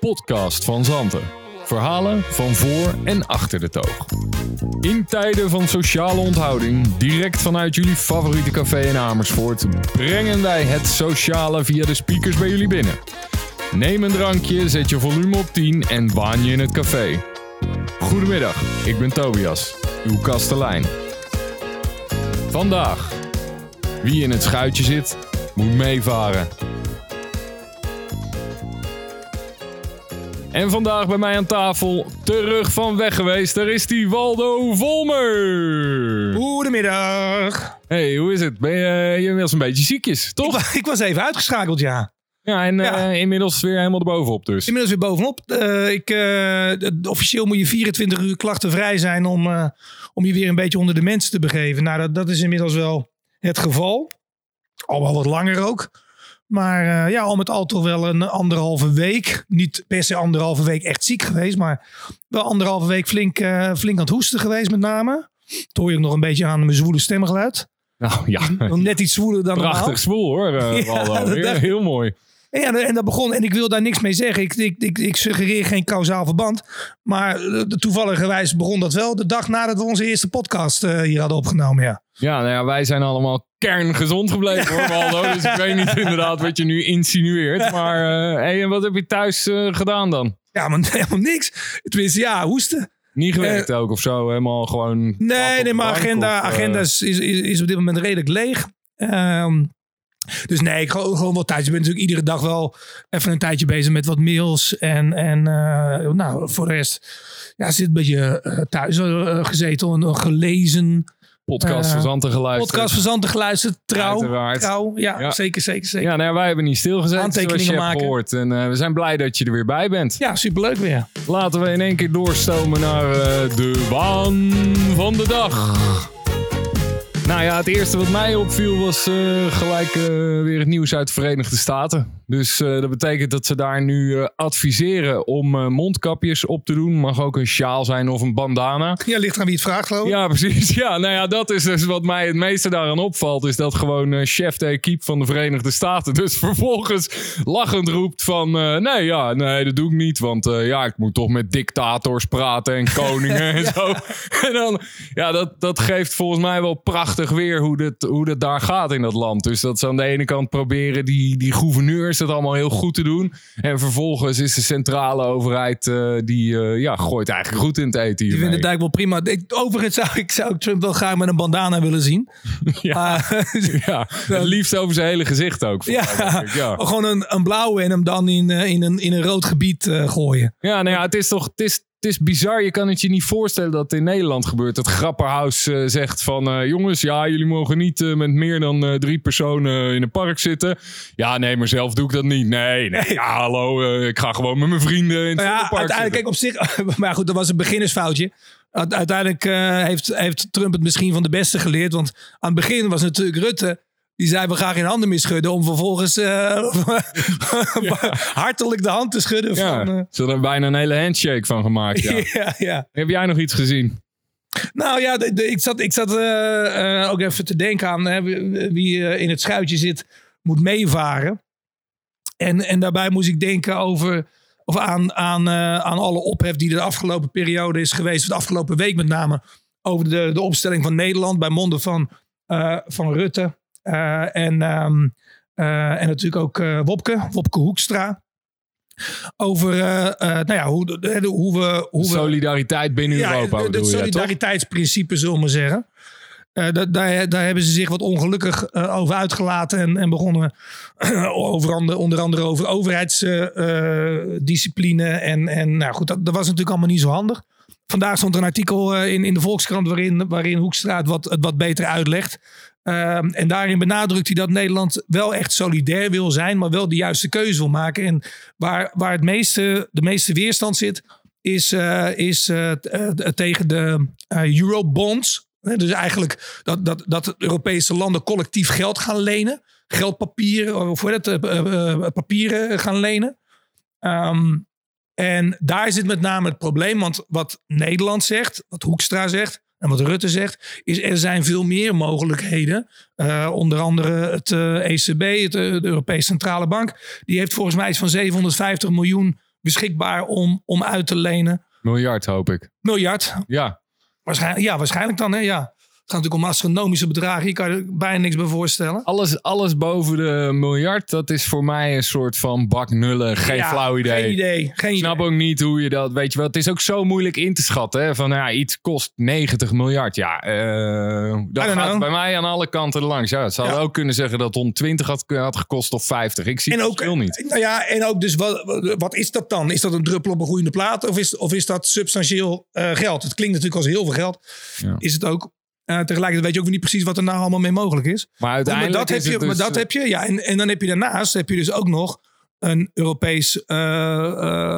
podcast van Zanten. Verhalen van voor en achter de toog. In tijden van sociale onthouding, direct vanuit jullie favoriete café in Amersfoort, brengen wij het sociale via de speakers bij jullie binnen. Neem een drankje, zet je volume op 10 en waan je in het café. Goedemiddag, ik ben Tobias, uw kastelein. Vandaag, wie in het schuitje zit, moet meevaren. En vandaag bij mij aan tafel, terug van weg geweest, daar is die Waldo Volmer. Goedemiddag. Hey, hoe is het? Ben je, je was een beetje ziekjes, Ik, toch? wa- ik was even uitgeschakeld, ja. Ja, en Ja. eh, inmiddels weer helemaal erbovenop dus. Inmiddels weer bovenop. Eh, ik, eh, officieel moet je 24 uur klachtenvrij zijn om, om je weer een beetje onder de mensen te begeven. Nou, dat, dat is inmiddels wel het geval. Al wel wat langer ook. Maar eh, ja, al met al toch wel een anderhalve week. Niet per se anderhalve week echt ziek geweest. Maar wel anderhalve week flink, eh, flink aan het hoesten geweest met name. Dat hoor je ook nog een beetje aan mijn zwoele stemgeluid. Nou ja, Net iets zwoeler dan normaal. prachtig spoel hoor, Ja, Waldo. dat Heel, dacht ik. heel mooi. En, ja, en dat begon, en ik wil daar niks mee zeggen. Ik, ik, ik, ik suggereer geen kausaal verband. Maar eh, toevalligerwijs begon dat wel de dag nadat we onze eerste podcast eh, hier hadden opgenomen. Ja. Ja, nou ja, wij zijn allemaal kerngezond gebleven hoor, Waldo. Dus ik weet niet inderdaad wat je nu insinueert. Maar hey, en wat heb je thuis gedaan dan? ja, maar helemaal niks. Tenminste, ja, hoesten. Niet gewerkt ook of zo? Helemaal gewoon... Nee, nee, maar agenda, of, agenda is, is, is op dit moment redelijk leeg. Ehm, dus nee, ik gewoon, gewoon wel thuis. Ik ben natuurlijk iedere dag wel even een tijdje bezig met wat mails. En, en eh, nou, voor de rest ja, zit een beetje eh, thuis eh, gezeten en gelezen. Podcast verzanten geluisterd. Podcast verzanten geluisterd. Trouw. Uiteraard. Trouw. Ja, Ja. zeker, zeker, zeker. Ja, nou ja, wij hebben niet stilgezet, je hebt maken. gehoord. En we zijn blij dat je er weer bij bent. Ja, superleuk weer. Laten we in één keer doorstomen naar de baan van de dag. Nou ja, het eerste wat mij opviel was eh, gelijk eh, weer het nieuws uit de Verenigde Staten. Dus eh, dat betekent dat ze daar nu adviseren om mondkapjes op te doen. Mag ook een sjaal zijn of een bandana. Ja, ligt aan wie het vraagt, geloof ik. Ja, precies. Ja, nou ja, dat is dus wat mij het meeste daaraan opvalt. Is dat gewoon chef de equipe van de Verenigde Staten. Dus vervolgens lachend roept van... nee, ja, nee, dat doe ik niet. Want ja, ik moet toch met dictators praten en koningen en zo. En dan, ja, dat, dat geeft volgens mij wel prachtig weer hoe dat, hoe dat daar gaat in dat land. Dus dat ze aan de ene kant proberen die, die gouverneurs het allemaal heel goed te doen. En vervolgens is de centrale overheid, eh, die eh, ja, gooit eigenlijk goed in het eten Ik hiermee. vind het eigenlijk wel prima. Ik, overigens zou ik, zou ik Trump wel graag met een bandana willen zien. Ja. Ja, het liefst over zijn hele gezicht ook. ja, ik, ja. gewoon een, een blauwe en hem dan in, eh, in, een, in een rood gebied gooien. ja, nou ja, het is toch het is, het is bizar. Je kan het je niet voorstellen dat het in Nederland gebeurt. Dat Grapperhaus eh, zegt van... eh, jongens, ja, jullie mogen niet eh, met meer dan drie personen in een park zitten. Ja, nee, maar zelf doe ik dat niet. Nee, nee, ja, hallo. ik ga gewoon met mijn vrienden in het Nou ja, park uiteindelijk, kijk, op zich, maar goed, dat was een beginnersfoutje. Uiteindelijk heeft, heeft Trump het misschien van de beste geleerd. Want aan het begin was natuurlijk Rutte. Die zei, we gaan geen handen meer schudden. Om vervolgens eh, hartelijk de hand te schudden. Ja, Van, eh, ze hadden er bijna een hele handshake van gemaakt. Ja. ja, ja. Heb jij nog iets gezien? Nou ja, de, de- ik zat, ik zat eh, ook even te denken aan hè, wie in het schuitje zit, moet meevaren. En, en daarbij moest ik denken over, of aan, aan, aan alle ophef die er de afgelopen periode is geweest. De afgelopen week met name. Over de, de opstelling van Nederland bij monden van, van Rutte. Eh, en, ehm, eh, en natuurlijk ook eh, Wopke, Wopke Hoekstra. Over nou ja, hoe, de- hoe we... Hoe Solidariteit binnen Europa het solidariteitsprincipe, zullen we maar zeggen. Da- daar, daar hebben ze zich wat ongelukkig over uitgelaten en, en begonnen over andere, onder andere over overheidsdiscipline. en, en nou goed, dat, dat was natuurlijk allemaal niet zo handig. Vandaag stond er een artikel in, in de Volkskrant waarin, waarin Hoekstra het wat, het wat beter uitlegt. Ehm, en daarin benadrukt hij dat Nederland wel echt solidair wil zijn, maar wel de juiste keuze wil maken. En waar, waar het meeste, de meeste weerstand zit, is, eh, is eh, eh, tegen de eurobonds. Dus eigenlijk dat, dat, dat Europese landen collectief geld gaan lenen. Geldpapieren, of hoe eh, papieren gaan lenen. Ehm, en daar zit met name het probleem. Want wat Nederland zegt, wat Hoekstra zegt en wat Rutte zegt, is er zijn veel meer mogelijkheden. Eh, onder andere het eh, ECB, het, eh, de Europese Centrale Bank. Die heeft volgens mij iets van 750 miljoen beschikbaar om, om uit te lenen. Miljard hoop ik. Miljard. Ja. Waarschijnlijk, ja, waarschijnlijk dan. Hè? Ja. Het gaat natuurlijk om astronomische bedragen. Je kan er bijna niks bij voorstellen. Alles, alles boven de miljard, dat is voor mij een soort van baknullen. Geen Ja, flauw idee. Geen idee. Geen Ik snap idee. ook niet hoe je dat, weet je wel. Het is ook zo moeilijk in te schatten. Hè? Van ja, iets kost 90 miljard. Ja, eh dat gaat know. bij mij aan alle kanten langs. Ja, het zou Ja. ook kunnen zeggen dat het 120 had, had gekost of 50. Ik zie En het ook, verschil niet. nou ja, en ook dus wat, wat is dat dan? Is dat een druppel op een groeiende plaat? Of is, of is dat substantieel eh, geld? Het klinkt natuurlijk als heel veel geld. Ja. Is het ook. Eh, tegelijkertijd weet je ook weer niet precies wat er nou allemaal mee mogelijk is. Maar maar uiteindelijk dat, heb je, dus, maar dat heb je. Ja, en, en dan heb je daarnaast heb je dus ook nog een Europees eh,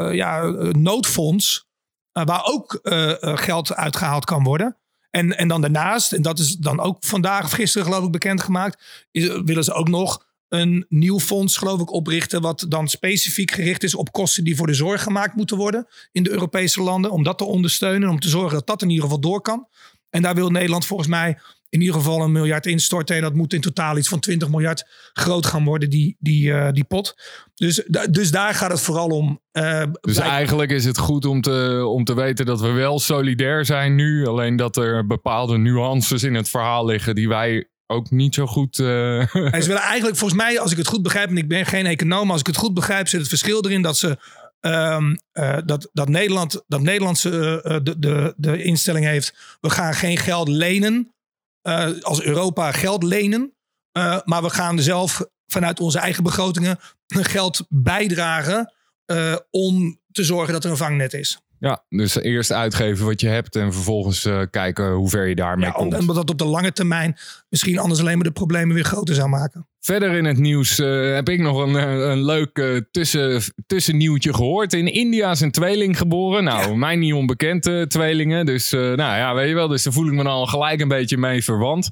eh, ja, noodfonds. eh, waar ook eh, eh, geld uitgehaald kan worden. En, en dan daarnaast, en dat is dan ook vandaag of gisteren geloof ik bekendgemaakt. Is, willen ze ook nog een nieuw fonds geloof ik oprichten. Wat dan specifiek gericht is op kosten die voor de zorg gemaakt moeten worden. In de Europese landen. Om dat te ondersteunen. Om te zorgen dat dat in ieder geval door kan. En daar wil Nederland volgens mij in ieder geval een miljard instorten. En dat moet in totaal iets van 20 miljard groot gaan worden, die, die, eh, die pot. Dus, dus daar gaat het vooral om. Eh, Dus eigenlijk is het goed om te, om te weten dat we wel solidair zijn nu. Alleen dat er bepaalde nuances in het verhaal liggen die wij ook niet zo goed... En ze willen eigenlijk, volgens mij, als ik het goed begrijp, en ik ben geen econoom, maar als ik het goed begrijp, zit het verschil erin dat ze. Ehm, eh, dat, dat Nederland, dat Nederlandse eh, de, de, de instelling heeft. We gaan geen geld lenen. eh, als Europa geld lenen. eh, maar we gaan zelf vanuit onze eigen begrotingen geld bijdragen. eh, om te zorgen dat er een vangnet is. Ja, dus eerst uitgeven wat je hebt en vervolgens eh, kijken hoe ver je daarmee Ja, komt. omdat dat op de lange termijn misschien anders alleen maar de problemen weer groter zou maken. Verder in het nieuws eh, heb ik nog een, eh, een leuk tussen, tussennieuwtje gehoord. In India is een tweeling geboren. Nou, mij niet onbekende tweelingen. Dus, nou ja, weet je wel. Dus daar voel ik me al gelijk een beetje mee verwant.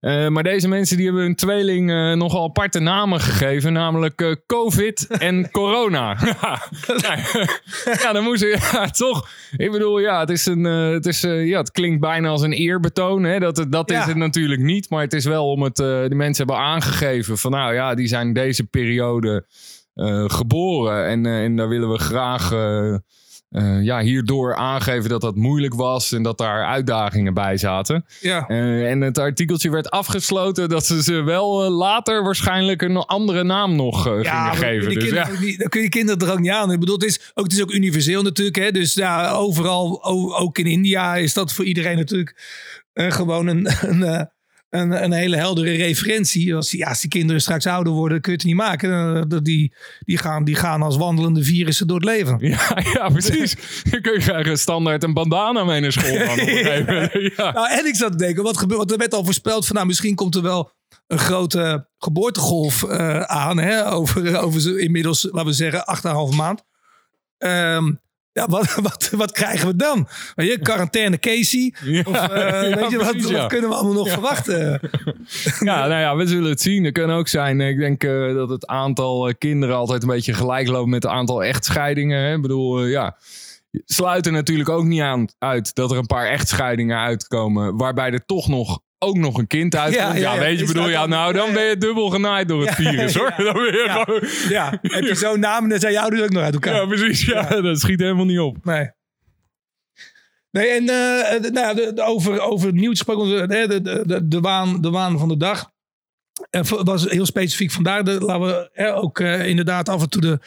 Eh, maar deze mensen die hebben hun tweeling eh, nogal aparte namen gegeven. Namelijk eh, COVID en corona. ja, ja, dan moesten ja, toch. Ik bedoel, ja, het, is een, het, is, ja, het klinkt bijna als een eerbetoon. Hè? Dat, dat Ja. is het natuurlijk niet. Maar het is wel om het. de mensen hebben aangegeven van nou ja, die zijn deze periode geboren. En, en daar willen we graag. Eh, ja, hierdoor aangeven dat dat moeilijk was en dat daar uitdagingen bij zaten. Ja. Eh, en het artikeltje werd afgesloten dat ze ze wel eh, later waarschijnlijk een andere naam nog gingen maar geven. Die Dus ja. niet- dan kun je kinderen er ook niet aan. Ik bedoel, het is ook, het is ook universeel natuurlijk. Hè? Dus ja, overal, ook in India, is dat voor iedereen natuurlijk gewoon een, een, een, een hele heldere referentie. Als, die- ja, als die kinderen straks ouder worden, kun je het niet maken. Eh, dat die, die, gaan, die gaan als wandelende virussen door het leven. Ja, ja, precies. Dan kun je krijgen standaard een bandana mee naar school. gaan. Ja. Nou, en ik zat te denken, wat gebeurt? Want er werd al voorspeld van, nou, misschien komt er wel een grote geboortegolf eh, aan. Hè, over, over inmiddels, laten we zeggen, 8,5 maand. Ehm, ja, wat, wat, wat krijgen we dan? Je, quarantaine Casey? Ja, Of, eh, ja, weet je, wat, precies, wat ja. kunnen we allemaal nog verwachten? Ja, nou ja, we zullen het zien. Het kan ook zijn. eh, Ik denk eh, dat het aantal kinderen altijd een beetje gelijk loopt met het aantal echtscheidingen. Hè? Ik bedoel, ja. Sluit er natuurlijk ook niet aan uit dat er een paar echtscheidingen uitkomen. Waarbij er toch nog ook nog een kind uitkomt. Ja, weet je, bedoel, dan- nou, dan ben je dubbel genaaid door het virus, hoor. ja. Dan ben je Ja. gewoon... Ja, heb je zo'n naam en dan zijn je ouders ook nog uit elkaar. Ja, precies. Ja, dat schiet helemaal niet op. Nee. Nee, en de- nou, over, over het nieuws gesproken, de, de, de, de waan, de waan van de dag. En was heel specifiek vandaar. De, laten we ook eh, inderdaad af en toe de,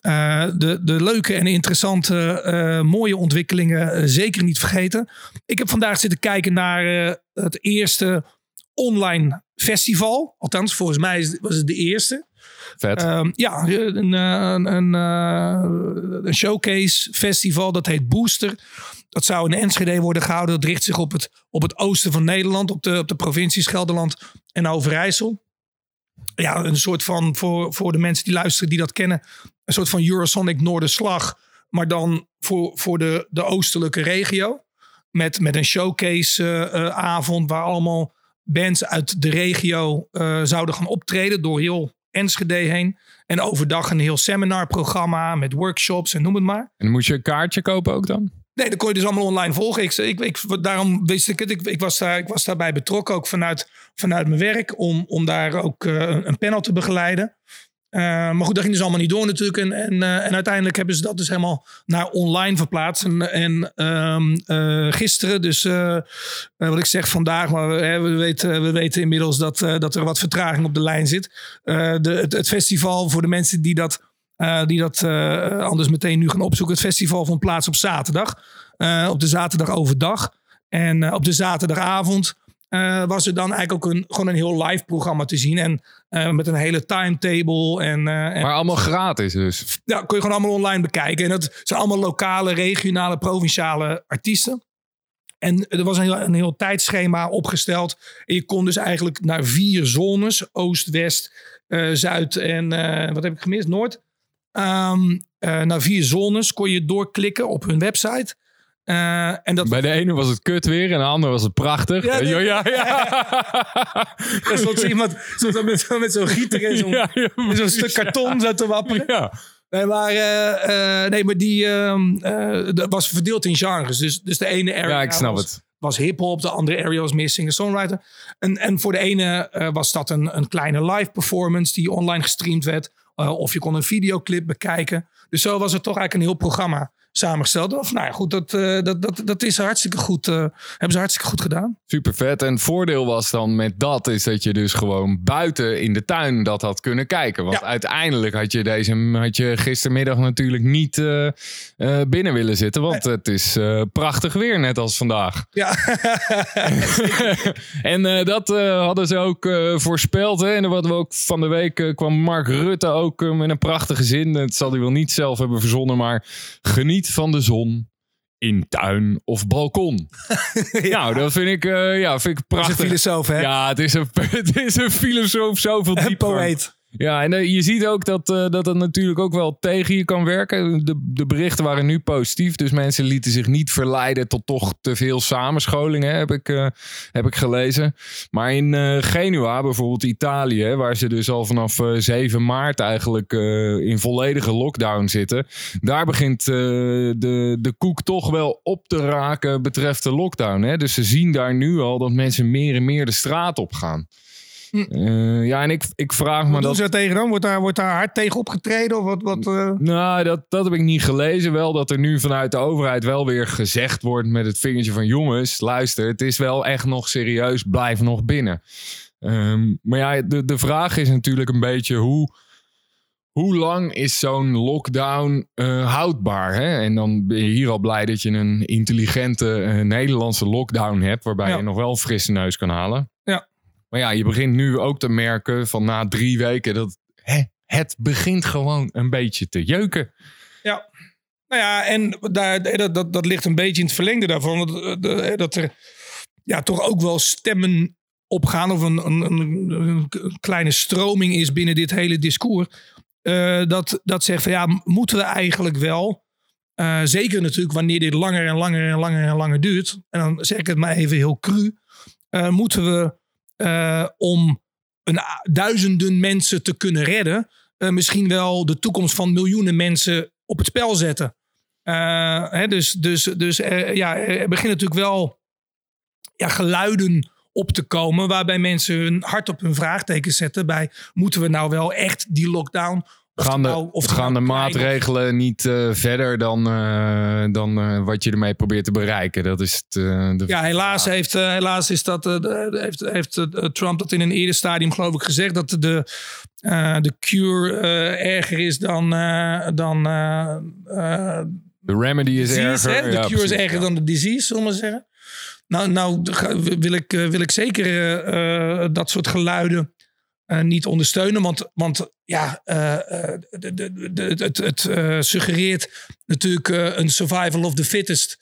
eh, de, de leuke en interessante, eh, mooie ontwikkelingen zeker niet vergeten. Ik heb vandaag zitten kijken naar het eerste online festival. Althans, volgens mij was het de eerste. Vet. Ehm, ja, een, een, een, een showcase festival. Dat heet Booster. Dat zou in Enschede worden gehouden. Dat richt zich op het, op het oosten van Nederland. Op de, op de provincies Gelderland en Overijssel. Ja, een soort van, voor, voor de mensen die luisteren die dat kennen. Een soort van Eurosonic Noorderslag. Maar dan voor, voor de, de oostelijke regio. Met, met een showcase eh, eh, waar allemaal bands uit de regio eh, zouden gaan optreden. Door heel Enschede heen. En overdag een heel seminarprogramma met workshops en noem het maar. En moet je een kaartje kopen ook dan? Nee, dat kon je dus allemaal online volgen. Ik, ik, ik, daarom wist ik het. Ik, ik, was daar, ik was daarbij betrokken, ook vanuit, vanuit mijn werk, om, om daar ook eh, een panel te begeleiden. maar goed, dat ging dus allemaal niet door natuurlijk. En, en, en uiteindelijk hebben ze dat dus helemaal naar online verplaatst. En, en ehm, gisteren, dus wat ik zeg vandaag, maar we, we, weten, we weten inmiddels dat, dat er wat vertraging op de lijn zit. de, het, festival voor de mensen die dat, die dat anders meteen nu gaan opzoeken. Het festival vond plaats op zaterdag. op de zaterdag overdag. En op de zaterdagavond was er dan eigenlijk ook een, gewoon een heel live programma te zien. En met een hele timetable. En, en, maar allemaal gratis dus? Ja, kun je gewoon allemaal online bekijken. En dat zijn allemaal lokale, regionale, provinciale artiesten. En er was een heel, een heel tijdschema opgesteld. En je kon dus eigenlijk naar vier zones. Oost, West, Zuid en wat heb ik gemist? Noord. Um, naar vier zones kon je doorklikken op hun website. Uh, en dat... Bij de ene was het kut weer en de andere was het prachtig. Ja, ja, ja. ja. er stond iemand stond met, met zo'n gieter en zo'n ja, ja, zo stuk karton zo te wapperen. Ja. Nee, maar, uh, nee, maar die uh, was verdeeld in genres. Dus, dus de ene area ja, ik snap was, het. was hip-hop, de andere area was meer singer-songwriter. En, en voor de ene was dat een, een kleine live performance die online gestreamd werd. Of je kon een videoclip bekijken. Dus zo was het toch eigenlijk een heel programma samengesteld. Of nou ja, goed, dat, uh, dat, dat, dat is hartstikke goed. Uh, hebben ze hartstikke goed gedaan. Super vet. En het voordeel was dan met dat is dat je dus gewoon buiten in de tuin dat had kunnen kijken. Want uiteindelijk had je deze had je gistermiddag natuurlijk niet uh, binnen willen zitten. Want het is prachtig weer, net als vandaag. Ja. en dat hadden ze ook voorspeld. Hè? En wat we ook van de week kwam Mark Rutte ook met een prachtige zin. Het zal hij wel niet zelf hebben verzonnen, maar geniet van de zon in tuin of balkon. ja. Nou, dat vind ik, uh, ja, vind ik prachtig. Het is een filosoof, hè? Ja, het is een, het is een filosoof zoveel dieper. En poëet. Ja, en uh, je ziet ook dat, uh, dat natuurlijk ook wel tegen je kan werken. De, de berichten waren nu positief. Dus mensen lieten zich niet verleiden tot toch te veel samenscholingen, heb ik, uh, heb ik gelezen. Maar in Genua, bijvoorbeeld Italië, waar ze dus al vanaf 7 maart eigenlijk in volledige lockdown zitten. Daar begint de, de koek toch wel op te raken betreft de lockdown. Hè? Dus ze zien daar nu al dat mensen meer en meer de straat op gaan. Uh, ja, en ik, ik vraag me dat... Ze tegen dan? Wordt daar, wordt daar hard tegen opgetreden? Of wat, wat, uh... Nou, dat, dat heb ik niet gelezen. Wel dat er nu vanuit de overheid wel weer gezegd wordt met het vingertje van... jongens, luister, het is wel echt nog serieus. Blijf nog binnen. Um, maar ja, de, de vraag is natuurlijk een beetje hoe... Hoe lang is zo'n lockdown uh, houdbaar? Hè? En dan ben je hier al blij dat je een intelligente Nederlandse lockdown hebt, waarbij ja. je nog wel frisse neus kan halen. Maar ja, je begint nu ook te merken van na drie weken dat hè, het begint gewoon een beetje te jeuken. Ja, nou ja, en daar, dat, dat, dat ligt een beetje in het verlengde daarvan. Dat, dat er ja, toch ook wel stemmen opgaan of een, een, een, kleine stroming is binnen dit hele discours. Dat, dat zegt van ja, moeten we eigenlijk wel, zeker natuurlijk wanneer dit langer en langer en langer en langer duurt. En dan zeg ik het maar even heel cru. Moeten we uh, om een, duizenden mensen te kunnen redden, uh, misschien wel de toekomst van miljoenen mensen op het spel zetten. Uh, hè, dus dus, dus ja, er beginnen natuurlijk wel ja, geluiden op te komen waarbij mensen hun hart op hun vraagteken zetten bij moeten we nou wel echt die lockdown gaan de, nou, of gaan de maatregelen niet uh, verder dan, uh, dan uh, wat je ermee probeert te bereiken? Dat is het, de ja, helaas, heeft, helaas is dat, heeft, heeft Trump dat in een eerder stadium geloof ik gezegd. Dat de, de cure erger is dan... dan de remedy is disease, erger. Hè? De cure is erger dan de disease, zullen we zeggen. Nou, nou wil, ik, wil ik zeker dat soort geluiden niet ondersteunen. Want, want ja, de, de, het, het suggereert natuurlijk een survival of the fittest.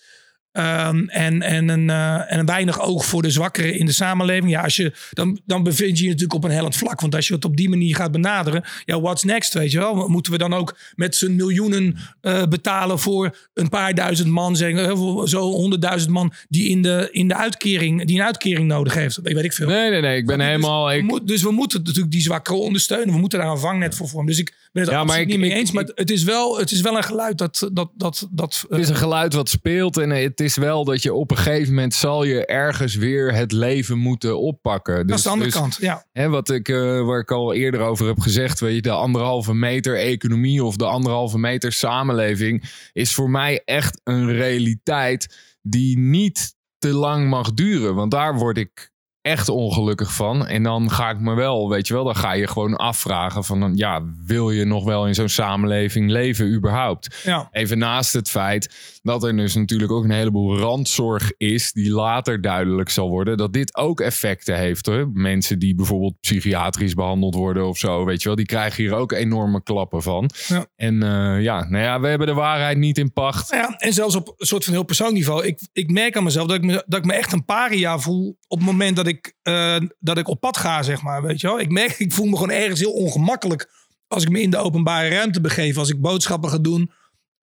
Um, en, en, een, uh, en een weinig oog voor de zwakkeren in de samenleving. Ja, als je, dan, dan bevind je je natuurlijk op een hellend vlak. Want als je het op die manier gaat benaderen. Ja, what's next, weet je wel? Moeten we dan ook met z'n miljoenen uh, betalen voor een paar duizend man. Zeggen, zo honderdduizend man die, in de, in de uitkering, die een uitkering nodig heeft. Weet ik veel. Nee, nee, nee. Ik ben dus, helemaal... Ik... dus we moeten natuurlijk die zwakkeren ondersteunen. We moeten daar een vangnet voor vormen. Dus ik ben het ja, maar ik, niet mee eens. maar het, is wel, het is wel een geluid dat... dat, dat, dat het is een geluid wat speelt en het het is wel dat je op een gegeven moment zal je ergens weer het leven moeten oppakken. Dus, dat is de andere dus, kant, ja. Hè, wat ik, uh, waar ik al eerder over heb gezegd, weet je, de anderhalve meter economie of de anderhalve meter samenleving is voor mij echt een realiteit die niet te lang mag duren. Want daar word ik echt ongelukkig van. En dan ga ik me wel, weet je wel, dan ga je gewoon afvragen van, ja, wil je nog wel in zo'n samenleving leven überhaupt? Ja. Even naast het feit dat er dus natuurlijk ook een heleboel randzorg is, die later duidelijk zal worden, dat dit ook effecten heeft. Hoor. Mensen die bijvoorbeeld psychiatrisch behandeld worden of zo, weet je wel, die krijgen hier ook enorme klappen van. Ja. En uh, ja, nou ja, we hebben de waarheid niet in pacht. Ja, en zelfs op een soort van heel persoonlijk niveau. Ik, ik merk aan mezelf dat ik me, dat ik me echt een paria voel op het moment dat ik, uh, dat ik op pad ga, zeg maar. Weet je wel? Ik merk, ik voel me gewoon ergens heel ongemakkelijk als ik me in de openbare ruimte begeef, als ik boodschappen ga doen.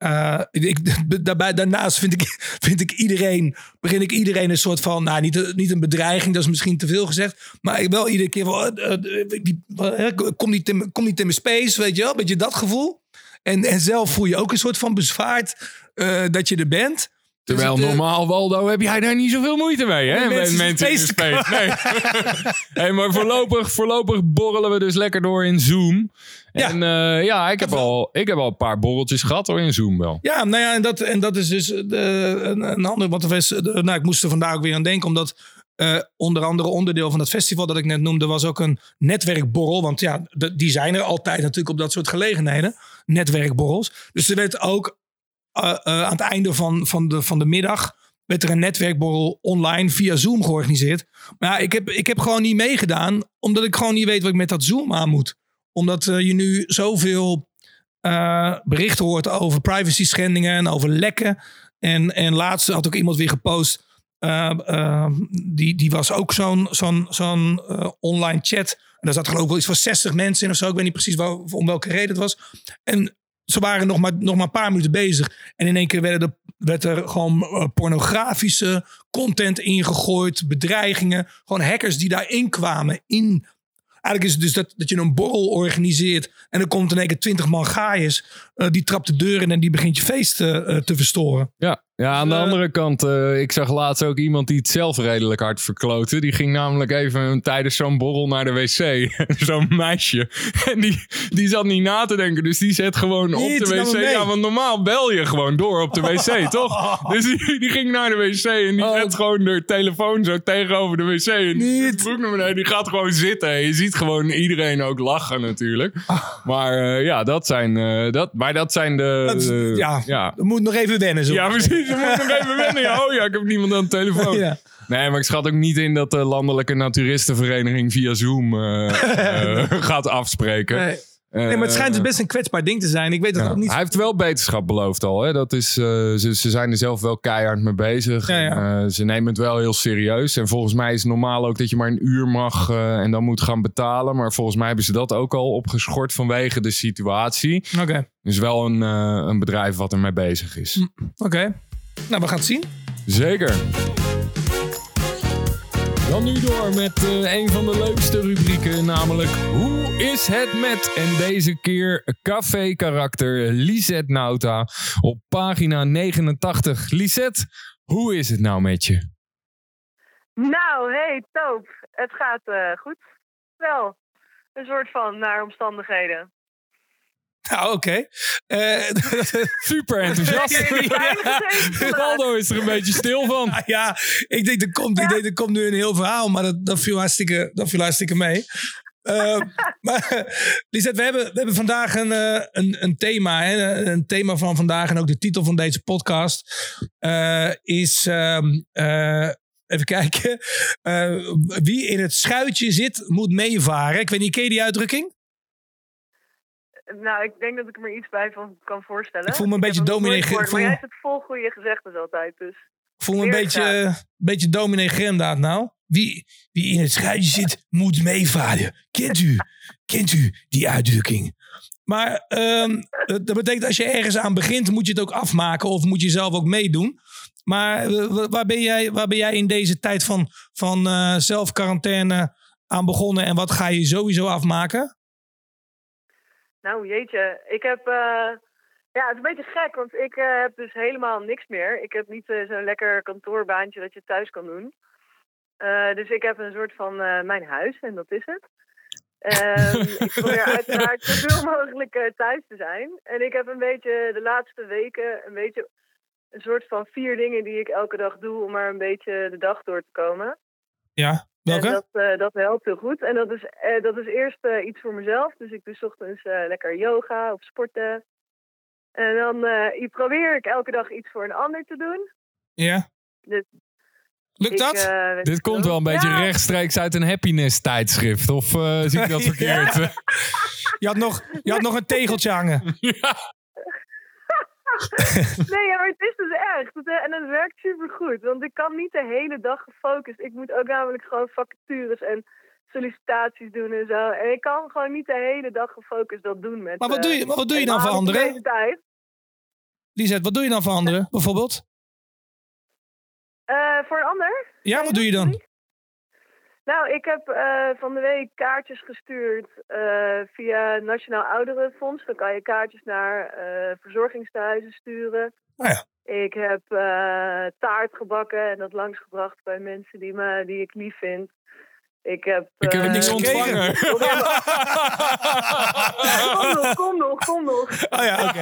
Uh, ik, daarbij, daarnaast vind ik, vind ik iedereen, begin ik iedereen een soort van, nou niet, niet een bedreiging, dat is misschien te veel gezegd, maar ik wel iedere keer van, uh, kom, niet in, kom niet in mijn space, weet je wel, beetje dat gevoel. En, en zelf voel je ook een soort van bezwaard dat je er bent. Terwijl het, uh, normaal, Waldo, heb jij daar niet zoveel moeite mee, hè? Met mensen in space. Nee. hey, maar voorlopig, voorlopig borrelen we dus lekker door in Zoom. Ja. En ja, ja ik, heb al, ik heb al een paar borreltjes gehad hoor in Zoom wel. Ja, nou ja, en dat, en dat is dus de, een, een ander. Want was, nou, ik moest er vandaag ook weer aan denken, omdat uh, onder andere onderdeel van het festival dat ik net noemde, was ook een netwerkborrel. Want ja, de, die zijn er altijd natuurlijk op dat soort gelegenheden. Netwerkborrels. Dus er werd ook aan het einde van, van, de, van de middag. werd er een netwerkborrel online via Zoom georganiseerd. Maar ja, ik heb, ik heb gewoon niet meegedaan, omdat ik gewoon niet weet wat ik met dat Zoom aan moet. Omdat je nu zoveel berichten hoort over privacy schendingen en over lekken. En, en laatst had ook iemand weer gepost. Uh, uh, die, die was ook zo'n zo'n zo'n uh, online chat. En daar zat geloof ik wel iets van 60 mensen in of zo. Ik weet niet precies wel, om welke reden het was. En ze waren nog maar, nog maar een paar minuten bezig. En in één keer werden er, werd er gewoon uh, pornografische content ingegooid. Bedreigingen. Gewoon hackers die daarin kwamen. In, eigenlijk is het dus dat, dat je een borrel organiseert. En er komt in één keer 20 man gaaiers. Uh, die trapt de deur in en die begint je feest te verstoren. Ja, ja, aan de uh, andere kant, uh, ik zag laatst ook iemand die het zelf redelijk hard verkloten. Die ging namelijk even tijdens zo'n borrel naar de wc. zo'n meisje. En die, die zat niet na te denken, dus die zet gewoon op de wc. Ja, want normaal bel je gewoon door op de wc, toch? Dus die, die, ging naar de wc en die Oh. zet gewoon de telefoon zo tegenover de wc. En Niet. broek naar beneden, die gaat gewoon zitten. En je ziet gewoon iedereen ook lachen natuurlijk. Maar uh, ja, dat zijn, uh, dat, maar dat zijn de... Dat ja. ja. Dat moet nog even wennen. Zo. Ja, precies. Je moet nog even wennen. Ja, oh ja, ik heb niemand aan de telefoon. Ja. Nee, maar ik schat ook niet in dat de Landelijke Naturistenvereniging via Zoom eh, eh, gaat afspreken. Nee. nee, maar het schijnt dus best een kwetsbaar ding te zijn. Ik weet Ja. ook niet. Hij heeft wel beterschap beloofd al. Hè? Dat is, eh, ze, ze zijn er zelf wel keihard mee bezig. Ja. Eh, ze nemen het wel heel serieus. En volgens mij is het normaal ook dat je maar een uur mag eh, en dan moet gaan betalen. Maar volgens mij hebben ze dat ook al opgeschort vanwege de situatie. Oké, Dus wel een, eh, een bedrijf wat ermee bezig is. oké. Nou, we gaan het zien. Zeker. Dan nu door met eh, een van de leukste rubrieken, namelijk Hoe is het met? En deze keer café-karakter Lisette Nauta op pagina 89. Lisette, hoe is het nou met je? Nou, hey, Toop. Het gaat eh, goed. Wel, een soort van naar omstandigheden. Nou, oké. Eh, Super enthousiast. Ja. Waldo is er een beetje stil van. ja, ik denk, er komt, ik denk er komt nu een heel verhaal, maar dat, dat, viel, hartstikke, dat viel hartstikke mee. Eh, maar Lisette, we hebben, we hebben vandaag een, eh, een, een thema. Hè? Een thema van vandaag en ook de titel van deze podcast eh, is... ehm, eh, even kijken. Wie in het schuitje zit, moet meevaren. Ik weet niet, ken je die uitdrukking? Nou, ik denk dat ik er me iets bij van kan voorstellen. Ik voel me een beetje dominee Maar voel- jij zit vol goede gezegdes altijd, dus... Ik voel me een beetje, graag. een beetje dominee Gremdaad nou. Wie, wie in het schuitje zit, moet meevaren. Kent u, kent u die uitdrukking? Maar ehm, dat betekent als je ergens aan begint, moet je het ook afmaken of moet je zelf ook meedoen. Maar eh, wa- waar ben jij, waar ben jij in deze tijd van, van eh, zelfquarantaine aan begonnen en wat ga je sowieso afmaken? Nou, jeetje. Ik heb, eh, Ja, het is een beetje gek, want ik eh, heb dus helemaal niks meer. Ik heb niet eh, zo'n lekker kantoorbaantje dat je thuis kan doen. Dus ik heb een soort van mijn huis en dat is het. Ehm, ik probeer uiteraard zoveel mogelijk thuis te zijn. En ik heb een beetje de laatste weken een beetje een soort van vier dingen die ik elke dag doe om maar een beetje de dag door te komen. Ja, welke? Dat, eh, dat helpt heel goed. En dat is, eh, dat is eerst eh, iets voor mezelf. Dus ik doe 's ochtends eh, lekker yoga of sporten. En dan eh, probeer ik elke dag iets voor een ander te doen. Ja. Dus Lukt ik, dat? Dit komt wel een beetje Ja, rechtstreeks uit een happiness tijdschrift. Of eh, zie ik dat Ja. verkeerd? Je, had nog, je had nog een tegeltje hangen. ja. Nee, maar het is dus echt. Eh, en het werkt supergoed. Want ik kan niet de hele dag gefocust. Ik moet ook namelijk gewoon vacatures en sollicitaties doen en zo. En ik kan gewoon niet de hele dag gefocust dat doen met... Maar wat eh, doe je, wat doe je dan voor anderen? deze tijd. Lisette, wat doe je dan voor anderen, bijvoorbeeld? Eh, voor een ander? Ja, wat doe je dan? Nou, ik heb eh, van de week kaartjes gestuurd eh, via het Nationaal Ouderenfonds. Dan kan je kaartjes naar eh verzorgingstehuizen sturen. Oh ja. Ik heb taart gebakken en dat langsgebracht bij mensen die, me, die ik lief vind. Ik heb... Ik heb eh, niks gekregen. ontvangen. kom nog, kom nog, kom nog. Oh ja, oké.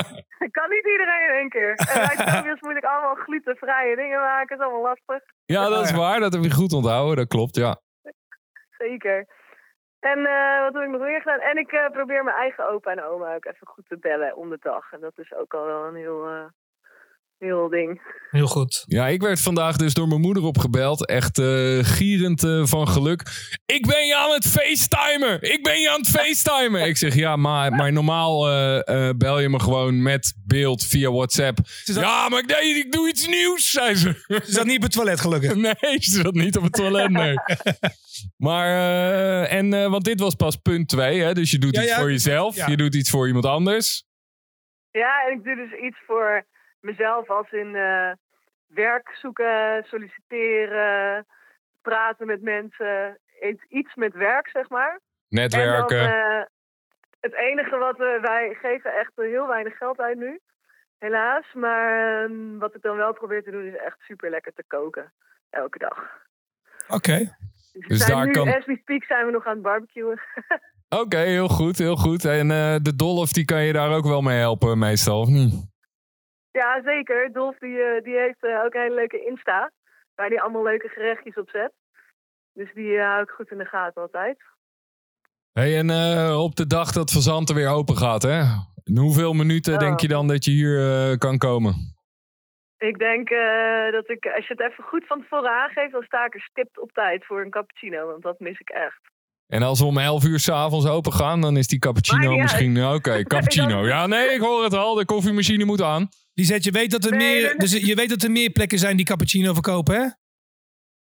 kan niet iedereen in één keer. En bij Tobias moet ik allemaal glutenvrije dingen maken. Dat is allemaal lastig. ja, dat is waar. Dat heb je goed onthouden. Dat klopt, ja. Zeker. En eh, wat heb ik nog meer gedaan? En ik eh, probeer mijn eigen opa en oma ook even goed te bellen om de dag. En dat is ook al wel een heel, eh, heel ding. Heel goed. Ja, ik werd vandaag dus door mijn moeder opgebeld. Echt eh, gierend eh, van geluk. Ik ben je aan het facetimen! Ik ben je aan het facetimen! Ik zeg, ja, maar, maar normaal eh, eh, bel je me gewoon met beeld via WhatsApp. Ze zat, Ja, maar ik, nee, ik doe iets nieuws, zei ze. ze zat niet op het toilet, gelukkig. Nee, ze zat niet op het toilet, nee. Maar, eh, en, eh, want dit was pas punt twee, hè? Dus je doet Ja, iets ja, voor jezelf, ja. je doet iets voor iemand anders. Ja, en ik doe dus iets voor mezelf als in eh, werk zoeken, solliciteren, praten met mensen. Iets, met werk, zeg maar. Netwerken. En dan, eh, het enige wat we, wij geven echt heel weinig geld uit nu. Helaas. Maar ehm, wat ik dan wel probeer te doen is echt super lekker te koken. Elke dag. Oké. Dus, Dus daar nu, kan- as we speak, zijn we nog aan het barbecuen. Oké, heel goed, heel goed. En eh, de Dolf, die kan je daar ook wel mee helpen meestal, of niet? Ja, zeker. Dolf die, eh, die heeft eh, ook een hele leuke Insta. Waar hij allemaal leuke gerechtjes op zet. Dus die eh, hou ik goed in de gaten altijd. Hey, en op de dag dat Verzanten weer open gaat, hè? In hoeveel minuten Oh. denk je dan dat je hier kan komen? Ik denk dat ik, als je het even goed van tevoren aangeeft, dan sta ik er stipt op tijd voor een cappuccino. Want dat mis ik echt. En als we om 11 uur s'avonds open gaan, dan is die cappuccino misschien... Oké, cappuccino. Ja, nee, ik hoor het al. De koffiemachine moet aan. Lisette, je weet, dat er Nee, meer, nee, dus je weet dat er meer plekken zijn die cappuccino verkopen, hè?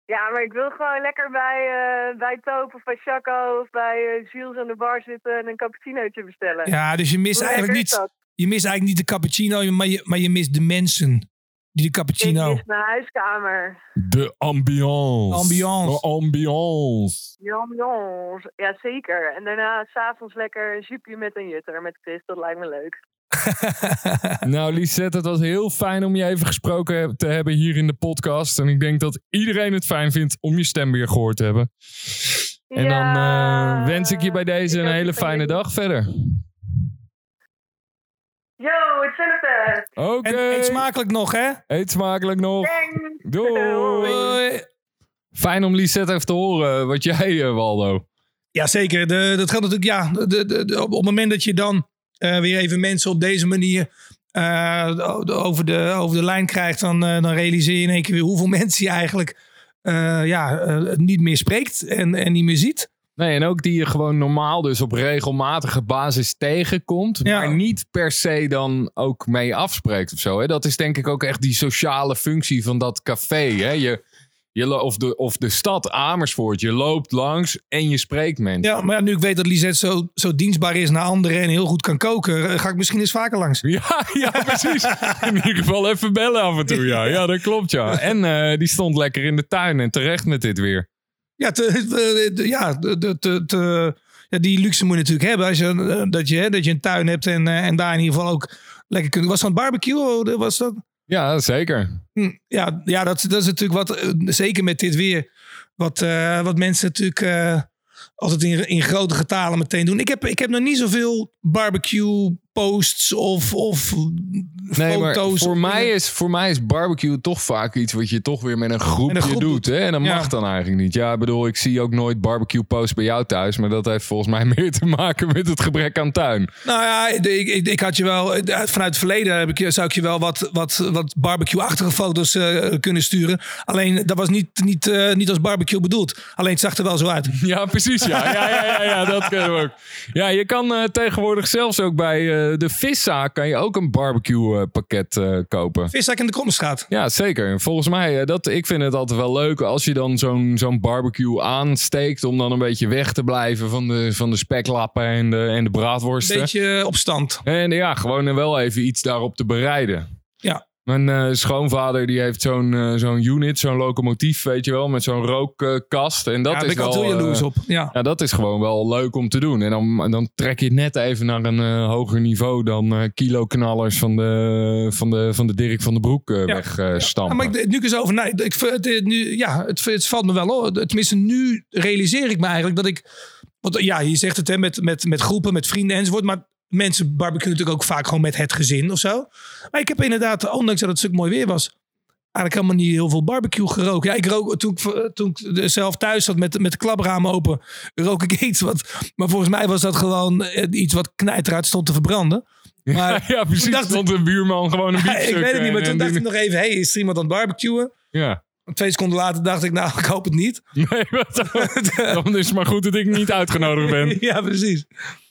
Ja, maar ik wil gewoon lekker bij, eh bij Toop of bij Chaco of bij eh Jules aan de bar zitten en een cappuccinootje bestellen. Ja, dus je mist Hoe eigenlijk niet, je mist eigenlijk niet de cappuccino, maar je, maar je mist de mensen die de Ik cappuccino... mis mijn huiskamer. De ambiance. Ambiance. De ambiance. Die ambiance. Ja, zeker. En daarna s'avonds lekker een soepje met een jutter met Chris. Dat lijkt me leuk. Nou, Lisette, het was heel fijn om je even gesproken te hebben hier in de podcast. En ik denk dat iedereen het fijn vindt om je stem weer gehoord te hebben. En dan eh, wens ik je bij deze een hele het fijne dag verder. Yo, hetzelfde. Oké. En eet smakelijk nog, hè? Eet smakelijk nog. Thanks. Doei. Fijn om Lisette even te horen. Wat jij, eh, Waldo. Ja, zeker. De, dat gaat natuurlijk, ja, de, de, de- op het moment dat je dan eh, weer even mensen op deze manier eh, over, de, over de lijn krijgt, dan, eh, dan realiseer je in één keer weer hoeveel mensen je eigenlijk ja, niet meer spreekt en, en niet meer ziet. Nee, en ook die je gewoon normaal dus op regelmatige basis tegenkomt. Ja. Maar niet per se dan ook mee afspreekt of zo. Hè? Dat is denk ik ook echt die sociale functie van dat café. Hè? Je, je, of, de, of de stad Amersfoort. Je loopt langs en je spreekt mensen. Ja, maar ja, nu ik weet dat Lisette zo, zo dienstbaar is naar anderen en heel goed kan koken, eh, ga ik misschien eens vaker langs. Ja, ja, precies. In ieder geval even bellen af en toe. Ja, ja dat klopt ja. En eh, die stond lekker in de tuin en terecht met dit weer. Ja, te, te- te- ja, te- ja, die luxe moet je natuurlijk hebben. Als je, eh, dat, je, dat je een tuin hebt en, eh, en daar in ieder geval ook lekker kunnen. Was van barbecue? Was dat? Ja, zeker. Hm, ja, ja dat, dat is natuurlijk wat, eh, zeker met dit weer, wat, uh, wat mensen natuurlijk uh, altijd in, in grote getalen meteen doen. Ik heb, ik heb nog niet zoveel barbecue posts of, of nee, foto's. voor, mij is, voor mij is barbecue toch vaak iets wat je toch weer met een groepje een groep doet. Hè? En dat mag dan eigenlijk niet. Ja, ik bedoel, ik zie ook nooit barbecue posts bij jou thuis. Maar dat heeft volgens mij meer te maken met het gebrek aan tuin. Nou ja, ik, ik, ik had je wel, vanuit het verleden heb ik, zou ik je wel wat, wat, wat barbecue-achtige foto's uh, kunnen sturen. Alleen dat was niet, niet, uh, niet als barbecue bedoeld. Alleen het zag er wel zo uit. Ja, precies. Ja, ja, ja, ja, ja dat kunnen we ook. Ja, je kan uh, tegenwoordig zelfs ook bij de viszaak kan je ook een barbecue pakket uh, kopen. Viszaak in de Krommenstraat. Ja, zeker. Volgens mij, dat, ik vind het altijd wel leuk als je dan zo'n zo'n barbecue aansteekt om dan een beetje weg te blijven van de, van de speklappen en de, en de braadworsten. Een beetje op stand. En ja, gewoon wel even iets daarop te bereiden. Ja. Mijn uh, schoonvader die heeft zo'n uh, zo'n unit, zo'n locomotief, weet je wel, met zo'n rookkast. En dat ja, is wel. Jaloers op. Ja. ja, dat is gewoon wel leuk om te doen. En dan, dan trek je het net even naar een hoger niveau dan kiloknallers van de, van, de, van de Dirk van de Broek ja. wegstampen. Ja, maar ik, nu eens over nee, ik, het, nu, ja, het, het valt me wel hoor. Tenminste, nu realiseer ik me eigenlijk dat ik. Want ja, je zegt het hè, met, met, met groepen, met vrienden enzovoort. Maar mensen barbecuen natuurlijk ook vaak gewoon met het gezin of zo. Maar ik heb inderdaad, ondanks dat het stuk mooi weer was, eigenlijk helemaal niet heel veel barbecue geroken. Ja, ik rook toen ik, toen ik zelf thuis zat met, met de klapramen open, rook ik iets wat. Maar volgens mij was dat gewoon iets wat knijteruit stond te verbranden. Maar, ja, precies. Dacht, stond een buurman gewoon een biefstuk. ik weet het niet, maar toen dacht ik nog even, hey, is er iemand aan het barbecuen? Ja. Twee seconden later dacht ik, nou, ik hoop het niet. Nee, dan is het maar goed dat ik niet uitgenodigd ben. ja, precies.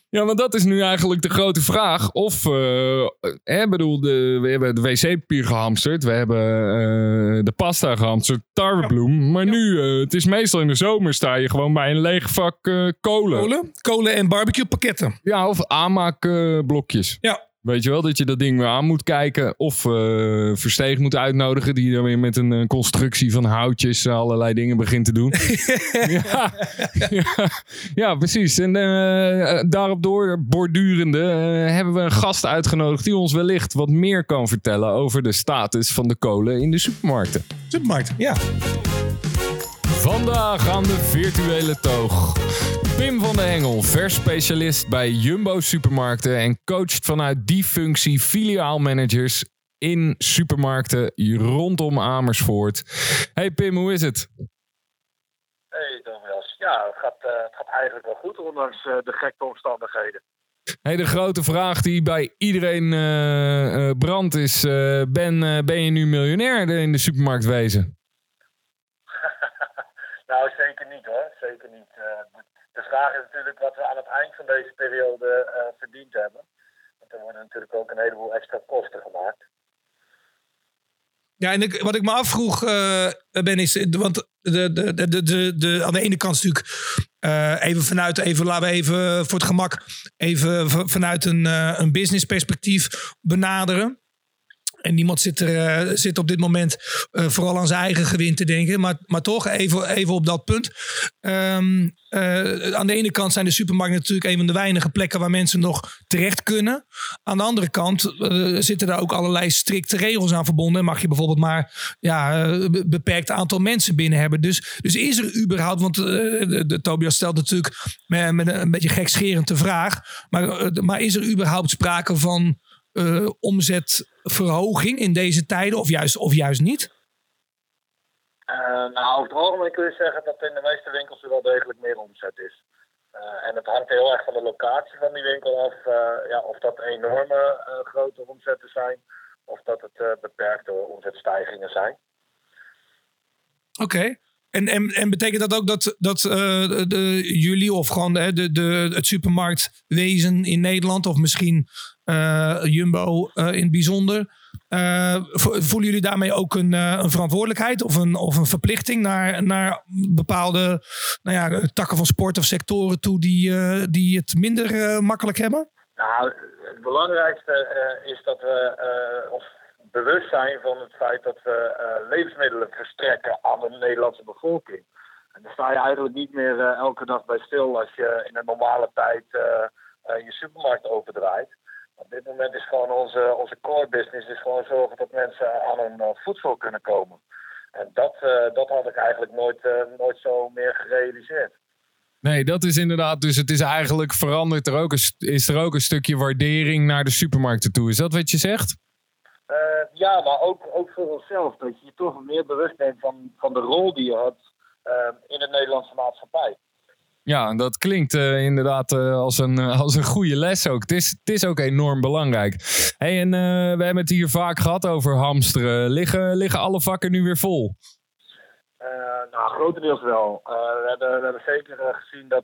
Ja, want dat is nu eigenlijk de grote vraag. Of, uh, hè, bedoel, de, we hebben de wc-papier gehamsterd. We hebben uh, de pasta gehamsterd, tarwebloem. Maar ja. nu, uh, het is meestal in de zomer, sta je gewoon bij een leeg vak kolen. Kolen? Kolen en barbecue pakketten. Ja, of aanmaakblokjes. ja. Weet je wel, dat je dat ding weer aan moet kijken. Of uh, Versteeg moet uitnodigen. Die dan weer met een, een constructie van houtjes allerlei dingen begint te doen. ja, ja, ja, precies. En uh, daarop door bordurende hebben we een gast uitgenodigd. Die ons wellicht wat meer kan vertellen over de status van de kolen in de supermarkten. Supermarkt, ja. Vandaag aan de virtuele toog. Pim van de Hengel, versspecialist bij Jumbo Supermarkten en coacht vanuit die functie filiaalmanagers in supermarkten rondom Amersfoort. Hey Pim, hoe is het? Hey Thomas. Ja, het gaat, uh, het gaat eigenlijk wel goed, ondanks uh, de gekke omstandigheden. Hey, de grote vraag die bij iedereen uh, brandt is: ben, ben je nu miljonair in de supermarkt wezen? Nou, zeker niet hoor. Zeker niet. Uh, de vraag is natuurlijk wat we aan het eind van deze periode uh, verdiend hebben. Want er worden natuurlijk ook een heleboel extra kosten gemaakt. Ja, en wat ik me afvroeg, uh, Ben, is. Want de, de, de, de, de, aan de ene kant natuurlijk. even vanuit, even, laten we even voor het gemak. Even vanuit een, een business perspectief benaderen. En niemand zit, er, uh, zit op dit moment uh, vooral aan zijn eigen gewin te denken. Maar, maar toch, even, even op dat punt. Um, uh, aan de ene kant zijn de supermarkten natuurlijk een van de weinige plekken waar mensen nog terecht kunnen. Aan de andere kant zitten daar ook allerlei strikte regels aan verbonden. Mag je bijvoorbeeld maar ja, beperkt aantal mensen binnen hebben. Dus, dus is er überhaupt, want de, de, Tobias stelt natuurlijk met, met een beetje gekscherend de vraag. Maar, maar is er überhaupt sprake van uh, omzetverhoging in deze tijden of juist, of juist niet? Uh, nou, over het algemeen kun je zeggen dat in de meeste winkels er wel degelijk meer omzet is. Uh, en het hangt heel erg van de locatie van die winkel af. ja, of dat enorme grote omzetten zijn, of dat het beperkte omzetstijgingen zijn. Oké. Okay. En, en, en betekent dat ook dat, dat uh, de, jullie of gewoon de, de, de, het supermarktwezen in Nederland of misschien Jumbo uh, in het bijzonder, voelen jullie daarmee ook een, een verantwoordelijkheid of een, of een verplichting naar, naar bepaalde nou ja, takken van sport of sectoren toe die, die het minder makkelijk hebben? Nou, het belangrijkste is dat we ons bewust zijn van het feit dat we levensmiddelen verstrekken aan de Nederlandse bevolking. En daar sta je eigenlijk niet meer elke dag bij stil als je in een normale tijd je supermarkt opendraait. Op dit moment is gewoon onze, onze core business is gewoon zorgen dat mensen aan hun eh, voedsel kunnen komen. En dat, eh, dat had ik eigenlijk nooit, eh, nooit zo meer gerealiseerd. Nee, dat is inderdaad. Dus het is eigenlijk veranderd. Er ook een, is er ook een stukje waardering naar de supermarkten toe. Is dat wat je zegt? Ja, maar ook, ook voor onszelf. Dat je je toch meer bewust bent van, van de rol die je eh, in de Nederlandse maatschappij. Ja, dat klinkt eh, inderdaad eh, als, een, eh, als een goede les ook. Het is, het is ook enorm belangrijk. Hey, en we hebben het hier vaak gehad over hamsteren. Liggen, liggen alle vakken nu weer vol? Nou, grotendeels wel. We, hebben, we hebben zeker gezien dat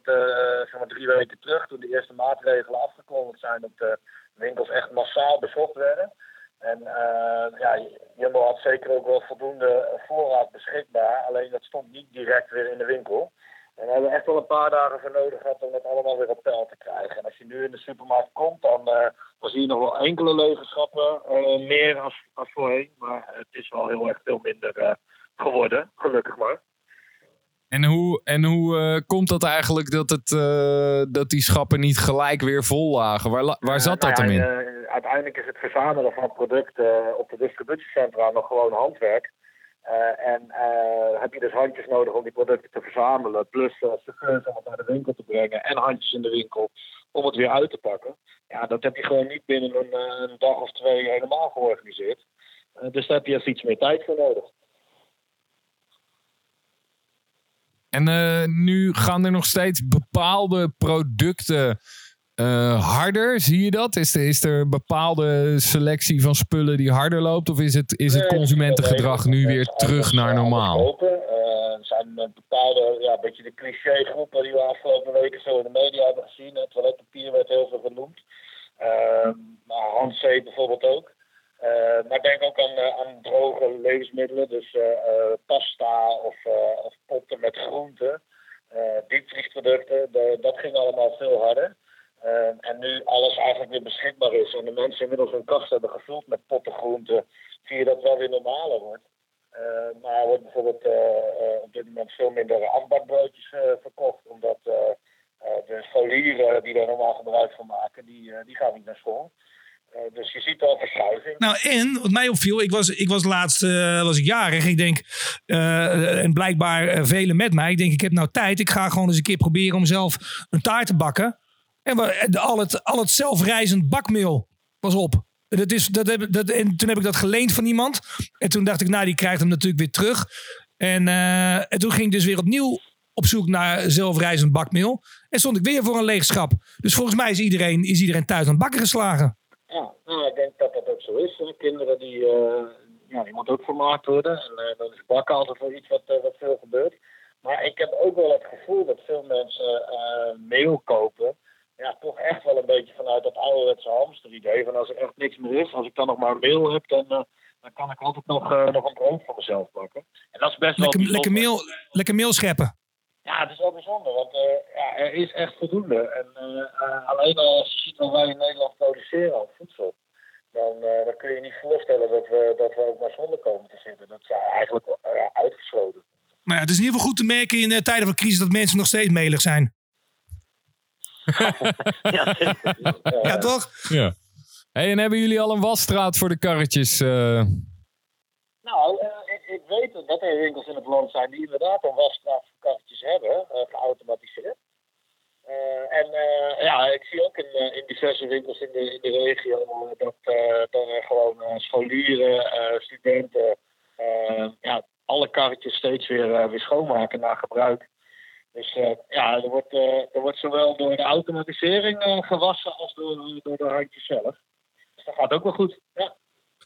zeg maar drie weken terug, toen de eerste maatregelen afgekondigd zijn, dat de winkels echt massaal bezocht werden. En eh, ja, Jumbo had zeker ook wel voldoende voorraad beschikbaar, alleen dat stond niet direct weer in de winkel. En daar hebben we echt wel een paar dagen voor nodig gehad om het allemaal weer op peil te krijgen. En als je nu in de supermarkt komt, dan, eh, dan zie je nog wel enkele lege schappen, eh, meer als, als voorheen. Maar het is wel heel erg veel minder eh, geworden, gelukkig maar. En hoe, en hoe komt dat eigenlijk dat, het, dat die schappen niet gelijk weer vol lagen? Waar, waar zat dat nou hem in? uiteindelijk is het verzamelen van het product eh, op de distributiecentra nog gewoon handwerk. Eh, en eh, heb je dus handjes nodig om die producten te verzamelen. Plus uh, chauffeurs om naar de winkel te brengen. En handjes in de winkel om het weer uit te pakken. Ja, dat heb je gewoon niet binnen een, een dag of twee helemaal georganiseerd. Dus daar heb je even iets meer tijd voor nodig. En nu gaan er nog steeds bepaalde producten eh, harder. Zie je dat? Is er, is er een bepaalde selectie van spullen die harder loopt? Of is het, is het consumentengedrag nu weer terug naar eh, normaal? Eh, er zijn eh, bepaalde, ja, een beetje de cliché-groepen die we afgelopen weken zo in de media hebben gezien. Het toiletpapier werd heel veel genoemd. Ehm maar handzeep bijvoorbeeld ook. Eh, maar denk ook aan, eh, aan droge levensmiddelen, dus eh, eh, pasta of, eh, of potten met groenten, eh diepvriesproducten. De- dat ging allemaal veel harder. Ehm, en nu alles eigenlijk weer beschikbaar is en de mensen inmiddels hun kast hebben gevuld met potten groenten, zie je dat wel weer normaler wordt. Eh, maar er wordt bijvoorbeeld eh, eh, op dit moment veel minder ambakbroodjes eh, verkocht, omdat de scholieren die daar normaal gebruik van maken, die, die gaan niet naar school. Dus je ziet al verschuiving. Nou, en wat mij opviel, ik was, ik was laatst was ik jarig. Ik denk, en blijkbaar velen met mij. Ik denk, ik heb nou tijd. Ik ga gewoon eens een keer proberen om zelf een taart te bakken. En al, het, al het zelfrijzend bakmeel was op. Dat is, dat heb, dat, en toen heb ik dat geleend van iemand. En toen dacht ik, nou, die krijgt hem natuurlijk weer terug. En, eh, en toen ging ik dus weer opnieuw op zoek naar zelfrijzend bakmeel. En stond ik weer voor een leeg schap. Dus volgens mij is iedereen, is iedereen thuis aan het bakken geslagen. Ja, nou, ik denk dat dat ook zo is. Kinderen die, eh, ja, die moeten ook vermaakt worden. En eh, dan is bakken altijd wel iets wat, wat veel gebeurt. Maar ik heb ook wel het gevoel dat veel mensen meel kopen. Ja, toch echt wel een beetje vanuit dat ouderwetse hamsteridee. Van als er echt niks meer is, als ik dan nog maar meel heb, dan, eh, dan kan ik altijd nog, eh, nog een brood voor mezelf bakken. En dat is best Lekker, wel lekker, meel, lekker meel scheppen. Ja, het is wel bijzonder, want eh, ja, er is echt voldoende. En alleen al als je ziet wat wij in Nederland produceren aan voedsel, dan, dan kun je niet voorstellen dat we, dat we ook maar zonder komen te zitten. Dat is eigenlijk uitgesloten. Maar ja, het is in ieder geval goed te merken in tijden van crisis dat mensen nog steeds melig zijn. ja, toch? Ja. Hey, en hebben jullie al een wasstraat voor de karretjes? eh? Nou, eh, ik, ik weet dat er winkels in het land zijn die inderdaad een wasstraat voor karretjes hebben, eh, geautomatiseerd. Eh, en eh, ja, ik zie ook in, eh, in diverse winkels in de, in de regio dat, eh, dat er gewoon eh, scholieren, eh, studenten, eh, ja, alle karretjes steeds weer, eh, weer schoonmaken na gebruik. Dus eh, ja, er wordt, eh, er wordt zowel door de automatisering eh, gewassen als door, door de handjes zelf. Dus dat gaat ook wel goed. Ja.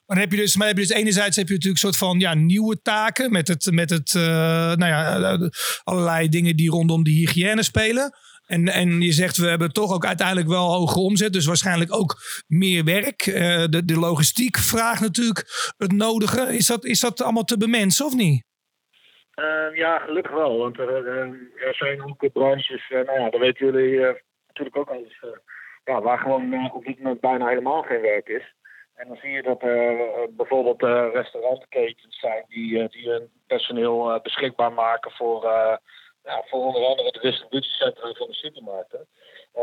Maar heb je dus, maar heb je dus enerzijds heb je natuurlijk een soort van ja, nieuwe taken met het, met het nou ja, allerlei dingen die rondom de hygiëne spelen. En, en je zegt, we hebben toch ook uiteindelijk wel hoge omzet. Dus waarschijnlijk ook meer werk. De, de logistiek vraagt natuurlijk het nodige. Is dat, is dat allemaal te bemensen of niet? Eh, ja, gelukkig wel. Want er, eh, er zijn ook branches, eh, nou ja, dat weten jullie eh, natuurlijk ook al eens, ja, waar gewoon op dit moment bijna helemaal geen werk is. En dan zie je dat er bijvoorbeeld restaurantketens zijn die, die hun personeel beschikbaar maken voor, ja, voor onder andere de distributiecentra van de supermarkten.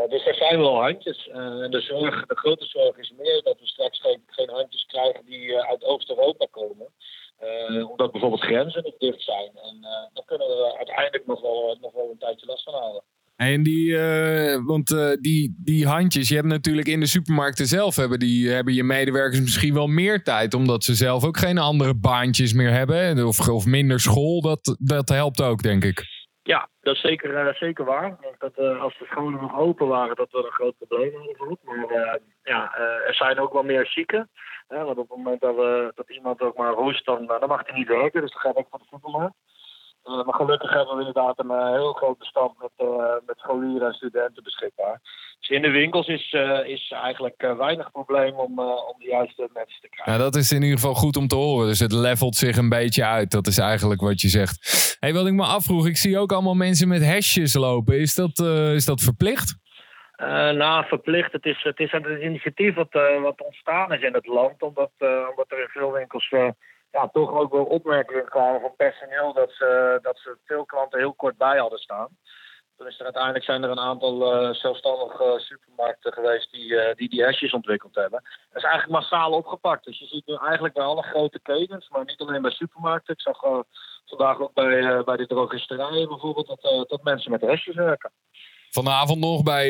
Dus er zijn wel handjes. En de, zorg, de grote zorg is meer dat we straks geen, handjes krijgen die uit Oost-Europa komen. Omdat bijvoorbeeld grenzen nog dicht zijn. En daar kunnen we uiteindelijk nog wel, nog wel een tijdje last van halen. En die, uh, want uh, die, die handjes, je hebt natuurlijk in de supermarkten zelf hebben, die, hebben je medewerkers misschien wel meer tijd, omdat ze zelf ook geen andere baantjes meer hebben of, of minder school. Dat, dat helpt ook, denk ik. Ja, dat is zeker, uh, zeker waar. Dat, als de scholen nog open waren, dat we een groot probleem hadden gehad. Maar ja, er zijn ook wel meer zieken. Want op het moment dat, we, dat iemand ook maar roest, dan, dan mag hij niet werken. Dus dan gaat ook van de supermarkt. Uh, maar gelukkig hebben we inderdaad een uh, heel groot bestand met, uh, met scholieren en studenten beschikbaar. Dus in de winkels is, is eigenlijk weinig probleem om, om de juiste mensen te krijgen. Ja, dat is in ieder geval goed om te horen. Dus het levelt zich een beetje uit. Dat is eigenlijk wat je zegt. Hey, wat ik me afvroeg, ik zie ook allemaal mensen met hesjes lopen. Is dat, is dat verplicht? Nou, verplicht. Het is, het is een initiatief wat, wat ontstaan is in het land. Omdat, omdat er in veel winkels ja, toch ook wel opmerkingen kwamen van personeel dat ze, dat ze veel klanten heel kort bij hadden staan. Toen is er uiteindelijk zijn er een aantal zelfstandige supermarkten geweest die, die die ontwikkeld hebben. Dat is eigenlijk massaal opgepakt. Dus je ziet nu eigenlijk bij alle grote ketens, maar niet alleen bij supermarkten. Ik zag vandaag ook bij, bij de drogisterijen bijvoorbeeld dat, dat mensen met hashjes werken. Vanavond nog bij,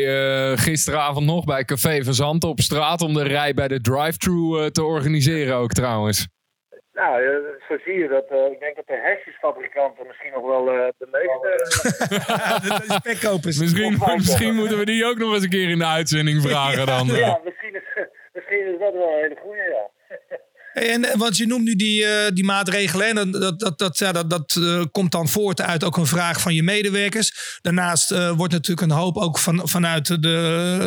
gisteravond nog bij Café Verzanten op straat om de rij bij de drive-thru te organiseren ook trouwens. Nou, zo zie je dat. Uh, ik denk dat de hesjesfabrikanten misschien nog wel uh, de meeste. de spekkopers. Misschien, misschien moeten we die ook nog eens een keer in de uitzending vragen dan. ja, misschien is, misschien is dat wel een hele goede, ja. En, want je noemt nu die, uh, die maatregelen. En dat, dat, dat, ja, dat, dat uh, komt dan voort uit ook een vraag van je medewerkers. Daarnaast wordt natuurlijk een hoop ook van, vanuit de,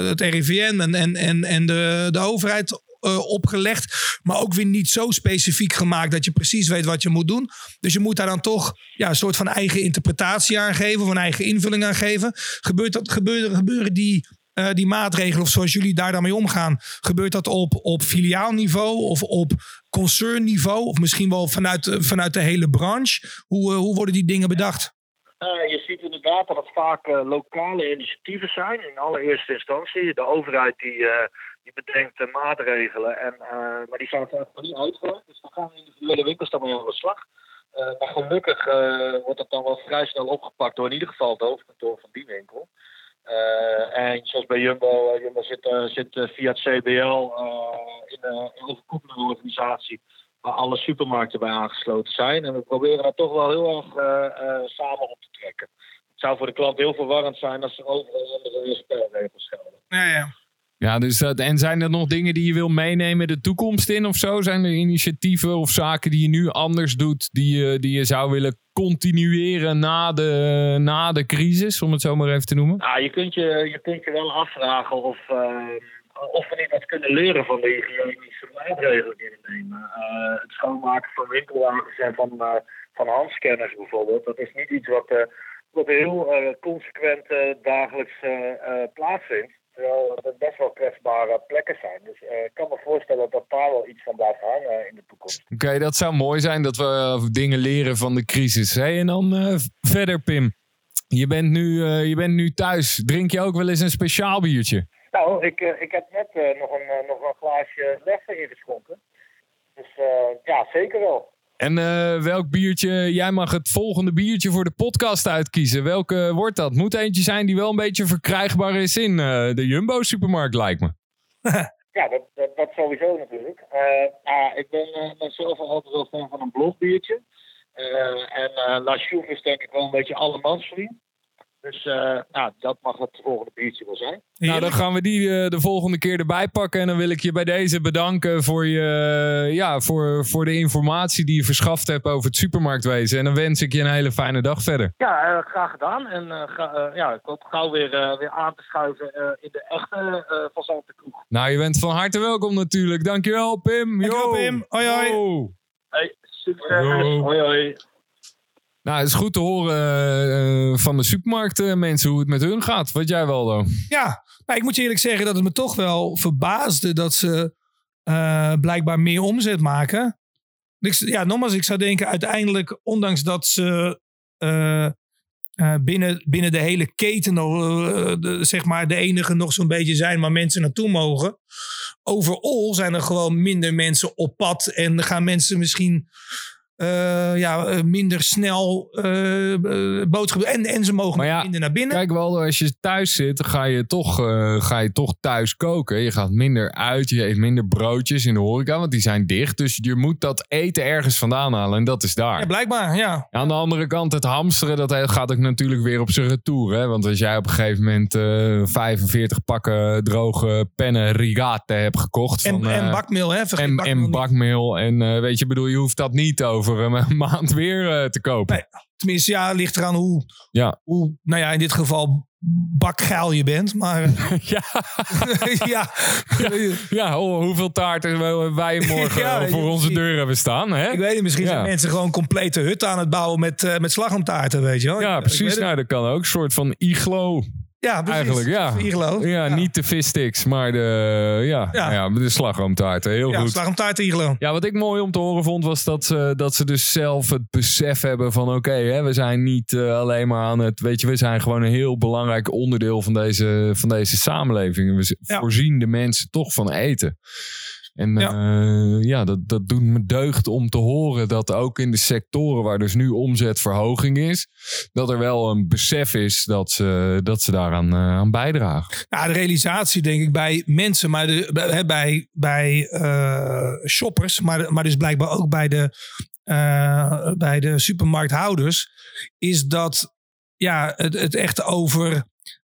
het RIVM en, en, en, en de, de overheid opgelegd. Maar ook weer niet zo specifiek gemaakt dat je precies weet wat je moet doen. Dus je moet daar dan toch ja, een soort van eigen interpretatie aan geven. Of een eigen invulling aan geven. Gebeurt dat, gebeuren, gebeuren die, uh, die maatregelen of zoals jullie daar dan mee omgaan. Gebeurt dat op, op filiaalniveau of op concernniveau? Of misschien wel vanuit, vanuit de hele branche? Hoe, uh, hoe worden die dingen bedacht? Je ziet inderdaad dat het vaak lokale initiatieven zijn. In allereerste instantie. De overheid die, uh, die bedenkt maatregelen. En, maar die zijn er niet uitgewerkt. Dus dan gaan individuele winkels dan mee aan de slag. Maar gelukkig wordt dat dan wel vrij snel opgepakt door in ieder geval het hoofdkantoor van die winkel. En zoals bij Jumbo, Jumbo zit, zit via het CBL in een overkoepelende organisatie waar alle supermarkten bij aangesloten zijn. En we proberen dat toch wel heel erg samen op te trekken. Het zou voor de klant heel verwarrend zijn als er overal andere spelregels gelden. Ja, ja. Ja, dus dat, en zijn er nog dingen die je wil meenemen de toekomst in of zo? Zijn er initiatieven of zaken die je nu anders doet, die je, die je zou willen continueren na de, na de crisis, om het zo maar even te noemen? Ja, je kunt je, je, kunt je wel afvragen of, uh, of we niet wat kunnen leren van de hygiënische maatregelen die we nemen. Uh, het schoonmaken van winkelwagens en van, uh, van handscanners bijvoorbeeld, dat is niet iets wat, wat heel consequent dagelijks plaatsvindt. Terwijl het best wel kwetsbare plekken zijn. Dus uh, ik kan me voorstellen dat daar wel iets van blijft hangen in de toekomst. Oké, okay, dat zou mooi zijn dat we uh, dingen leren van de crisis. Hey, en dan uh, verder, Pim. Je bent, nu, je bent nu thuis. Drink je ook wel eens een speciaal biertje? Nou, ik, ik heb net nog, een, nog een glaasje Leffe ingeschonken. Dus ja, zeker wel. En uh, welk biertje, jij mag het volgende biertje voor de podcast uitkiezen. Welke wordt dat? Moet eentje zijn die wel een beetje verkrijgbaar is in uh, de Jumbo-supermarkt, lijkt me. ja, dat, dat, sowieso natuurlijk. Uh, ik ben mezelf altijd wel fan van een blogbiertje. en La Chouffe is denk ik wel een beetje allemansvriend. Dus uh, nou, dat mag het volgende biertje wel zijn. Nou, dan gaan we die uh, de volgende keer erbij pakken. En dan wil ik je bij deze bedanken voor, je, ja, voor, voor de informatie die je verschaft hebt over het supermarktwezen. En dan wens ik je een hele fijne dag verder. Ja, uh, graag gedaan. En ga, ja, ik hoop gauw weer, weer aan te schuiven in de echte uh, kroeg. Nou, je bent van harte welkom natuurlijk. Dankjewel, Pim. Dankjewel, Pim. Hoi, hoi. Hey, succes. Hoi, hoi. Nou, het is goed te horen uh, van de supermarkten mensen hoe het met hun gaat. Wat jij wel, dan? Ja, nou, ik moet je eerlijk zeggen dat het me toch wel verbaasde dat ze blijkbaar meer omzet maken. Ja, nogmaals, ik zou denken uiteindelijk, ondanks dat ze eh, binnen, binnen de hele keten nog, eh, de, zeg maar de enige nog zo'n beetje zijn waar mensen naartoe mogen. Overal zijn er gewoon minder mensen op pad en gaan mensen misschien eh, ja, eh, minder snel eh, eh, boodschappen en, en ze mogen ja, minder naar binnen. Kijk, wel, als je thuis zit, dan ga je, toch, ga je toch thuis koken. Je gaat minder uit, je eet minder broodjes in de horeca, want die zijn dicht. Dus je moet dat eten ergens vandaan halen en dat is daar. ja, blijkbaar, ja. Aan de andere kant, het hamsteren, dat gaat ook natuurlijk weer op zijn retour. Hè? Want als jij op een gegeven moment eh 45 pakken droge pennen rigate hebt gekocht. En, van, en bakmeel, hè? Vergeet en, bakmeel en bakmeel. En weet je, bedoel, je hoeft dat niet over een maand weer eh, te kopen. Nee. Tenminste, ja, ligt eraan hoe, Ja. hoe, nou ja, in dit geval bakgeil je bent. Maar eh, ja. ja, ja, oh, hoeveel taarten wij morgen Ja, voor onze deur hebben staan. Hè? ik weet niet, misschien zijn mensen gewoon complete hutten aan het bouwen met, eh met slagroomtaarten, weet je wel. Ja, precies. Nou, dat kan ook. Een soort van iglo. Ja, precies. eigenlijk, ja. Iglo. Ja, niet de vissticks, maar de, ja, Ja. ja. de slagroomtaarten. Heel Ja, goed. slagroomtaart iglo. Ja, wat ik mooi om te horen vond, was dat ze, dat ze dus zelf het besef hebben van oké, we zijn niet eh, alleen maar aan het, weet je, we zijn gewoon een heel belangrijk onderdeel van deze, van deze samenleving. We voorzien de mensen toch van eten. En Ja. ja, ja dat, dat doet me deugd om te horen dat ook in de sectoren waar dus nu omzetverhoging is, dat er wel een besef is dat ze, dat ze daaraan eh, aan bijdragen. Ja, de realisatie denk ik bij mensen, maar de, bij, bij, bij eh, shoppers, maar, maar dus blijkbaar ook bij de, eh, bij de supermarkthouders, is dat ja, het, het echt over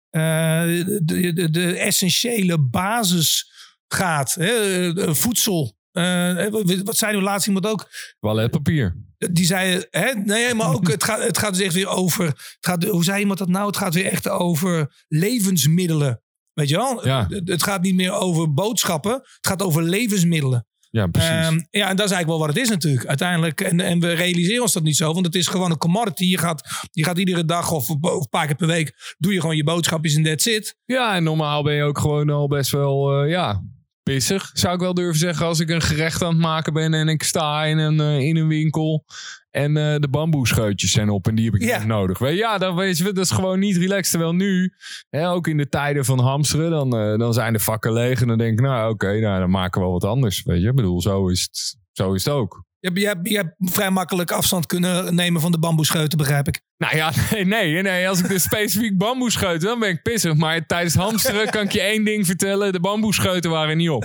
eh, de, de, de essentiële basis gaat. Hè? Eh, Voedsel. Eh, wat zei u laatst iemand ook? Toiletpapier. Die zei, hè, nee, maar ook het gaat, het gaat dus echt weer over, het gaat, hoe zei iemand dat nou? Het gaat weer echt over levensmiddelen. Weet je wel? Ja. Het, het gaat niet meer over boodschappen, het gaat over levensmiddelen. Ja, precies. Ehm, ja, en dat is eigenlijk wel wat het is natuurlijk. Uiteindelijk, en, en we realiseren ons dat niet zo, want het is gewoon een commodity. Je gaat, je gaat iedere dag of, of een paar keer per week, doe je gewoon je boodschapjes en that's it. Ja, en normaal ben je ook gewoon al best wel, eh, ja, pissig. Zou ik wel durven zeggen als ik een gerecht aan het maken ben en ik sta in een, eh, in een winkel. En eh, de bamboescheutjes zijn op en die heb ik niet nodig. Weet je, ja, dan weet je, dat is gewoon niet relaxed. Terwijl nu, hè, ook in de tijden van hamsteren, dan, eh, dan zijn de vakken leeg. En dan denk ik, nou oké, nou, dan maken we wel wat anders. Weet je, ik bedoel, zo is het, zo is het ook. Je hebt, je, hebt, je hebt vrij makkelijk afstand kunnen nemen van de bamboescheuten, begrijp ik. Nou ja, nee, nee, nee. Als ik dus specifiek bamboescheuten, dan ben ik pissig. Maar tijdens hamsteren kan ik je één ding vertellen. De bamboescheuten waren niet op.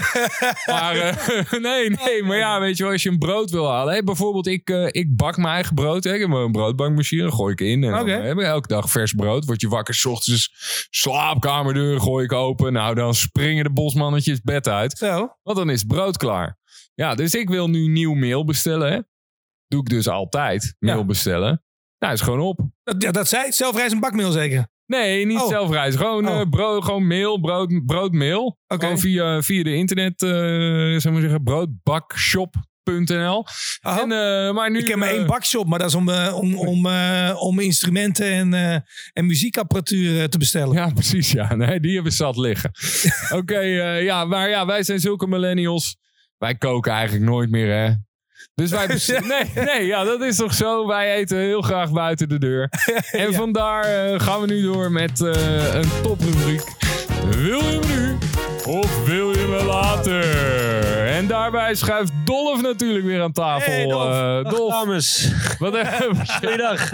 Maar eh, nee, nee. Maar ja, weet je wel, als je een brood wil halen. Bijvoorbeeld, ik, eh, ik bak mijn eigen brood. Hè. Ik heb een broodbankmachine, gooi ik in. En dan hebben we elke dag vers brood. Word je wakker, 's ochtends slaapkamerdeur gooi ik open. Nou, dan springen de bosmannetjes bed uit. Zo. Want dan is het brood klaar. Ja, dus ik wil nu nieuw meel bestellen. Hè. Doe ik dus altijd, meel Ja. bestellen. Nou, is gewoon op. Dat, ja, dat zei zelfrijzend bakmeel zeker. Nee, niet Oh. Gewoon, Oh. eh, brood, gewoon mail, brood, broodmail. Oké. Gewoon via, via de internet, zou maar zeggen, broodbakshop.nl. En, eh, maar nu, Ik heb maar één bakshop, maar dat is om, om, om, om instrumenten en, en muziekapparatuur te bestellen. Ja, precies. Ja, nee, die hebben zat liggen. Oké, ja, maar ja, wij zijn zulke millennials. Wij koken eigenlijk nooit meer, hè? Dus wij... nee, nee, ja, dat is toch zo. Wij eten heel graag buiten de deur. En vandaar eh, gaan we nu door met eh, een toprubriek. Wil je me nu of wil je me later? En daarbij schuift Dolf natuurlijk weer aan tafel. Hey, Dolf. Dag, Dolf, dames. wat? Goeiedag.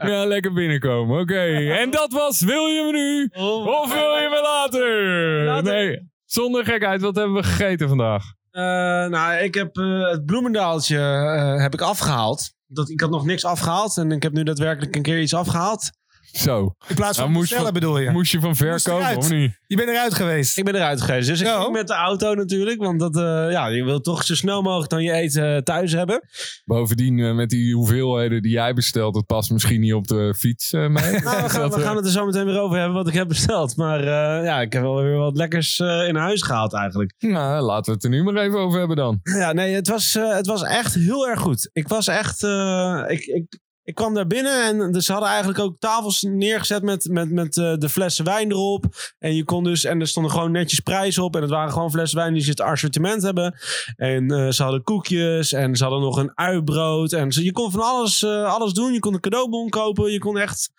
Ja, lekker binnenkomen. Oké. En dat was Wil je me nu of wil je me later? Later. Nee, zonder gekheid. Wat hebben we gegeten vandaag? Eh, nou, ik heb eh, het bloemendaaltje eh, heb ik afgehaald. Dat, ik had nog niks afgehaald en ik heb nu daadwerkelijk een keer iets afgehaald. Zo. In plaats van Nou, moest bestellen van- bedoel je. Moest je van ver Moest komen eruit. of niet? Je bent eruit geweest. Ik ben eruit geweest. Dus ik Ja. ging met de auto natuurlijk. Want dat, eh, ja, je wilt toch zo snel mogelijk dan je eten eh, thuis hebben. Bovendien, eh, met die hoeveelheden die jij bestelt, dat past misschien niet op de fiets eh, mee. Nou, we, gaan, Dat, we eh, gaan het er zo meteen weer over hebben wat ik heb besteld. Maar eh, ja, ik heb wel weer wat lekkers eh, in huis gehaald eigenlijk. Nou, laten we het er nu maar even over hebben dan. Ja, nee, het was, eh, het was echt heel erg goed. Ik was echt. eh, ik, ik, ik kwam daar binnen en dus ze hadden eigenlijk ook tafels neergezet met, met, met eh, de flessen wijn erop. En je kon dus, en er stonden gewoon netjes prijzen op. En het waren gewoon flessen wijn die ze het assortiment hebben. En eh, ze hadden koekjes en ze hadden nog een uitbrood. En ze, je kon van alles, eh, alles doen. Je kon een cadeaubon kopen. Je kon echt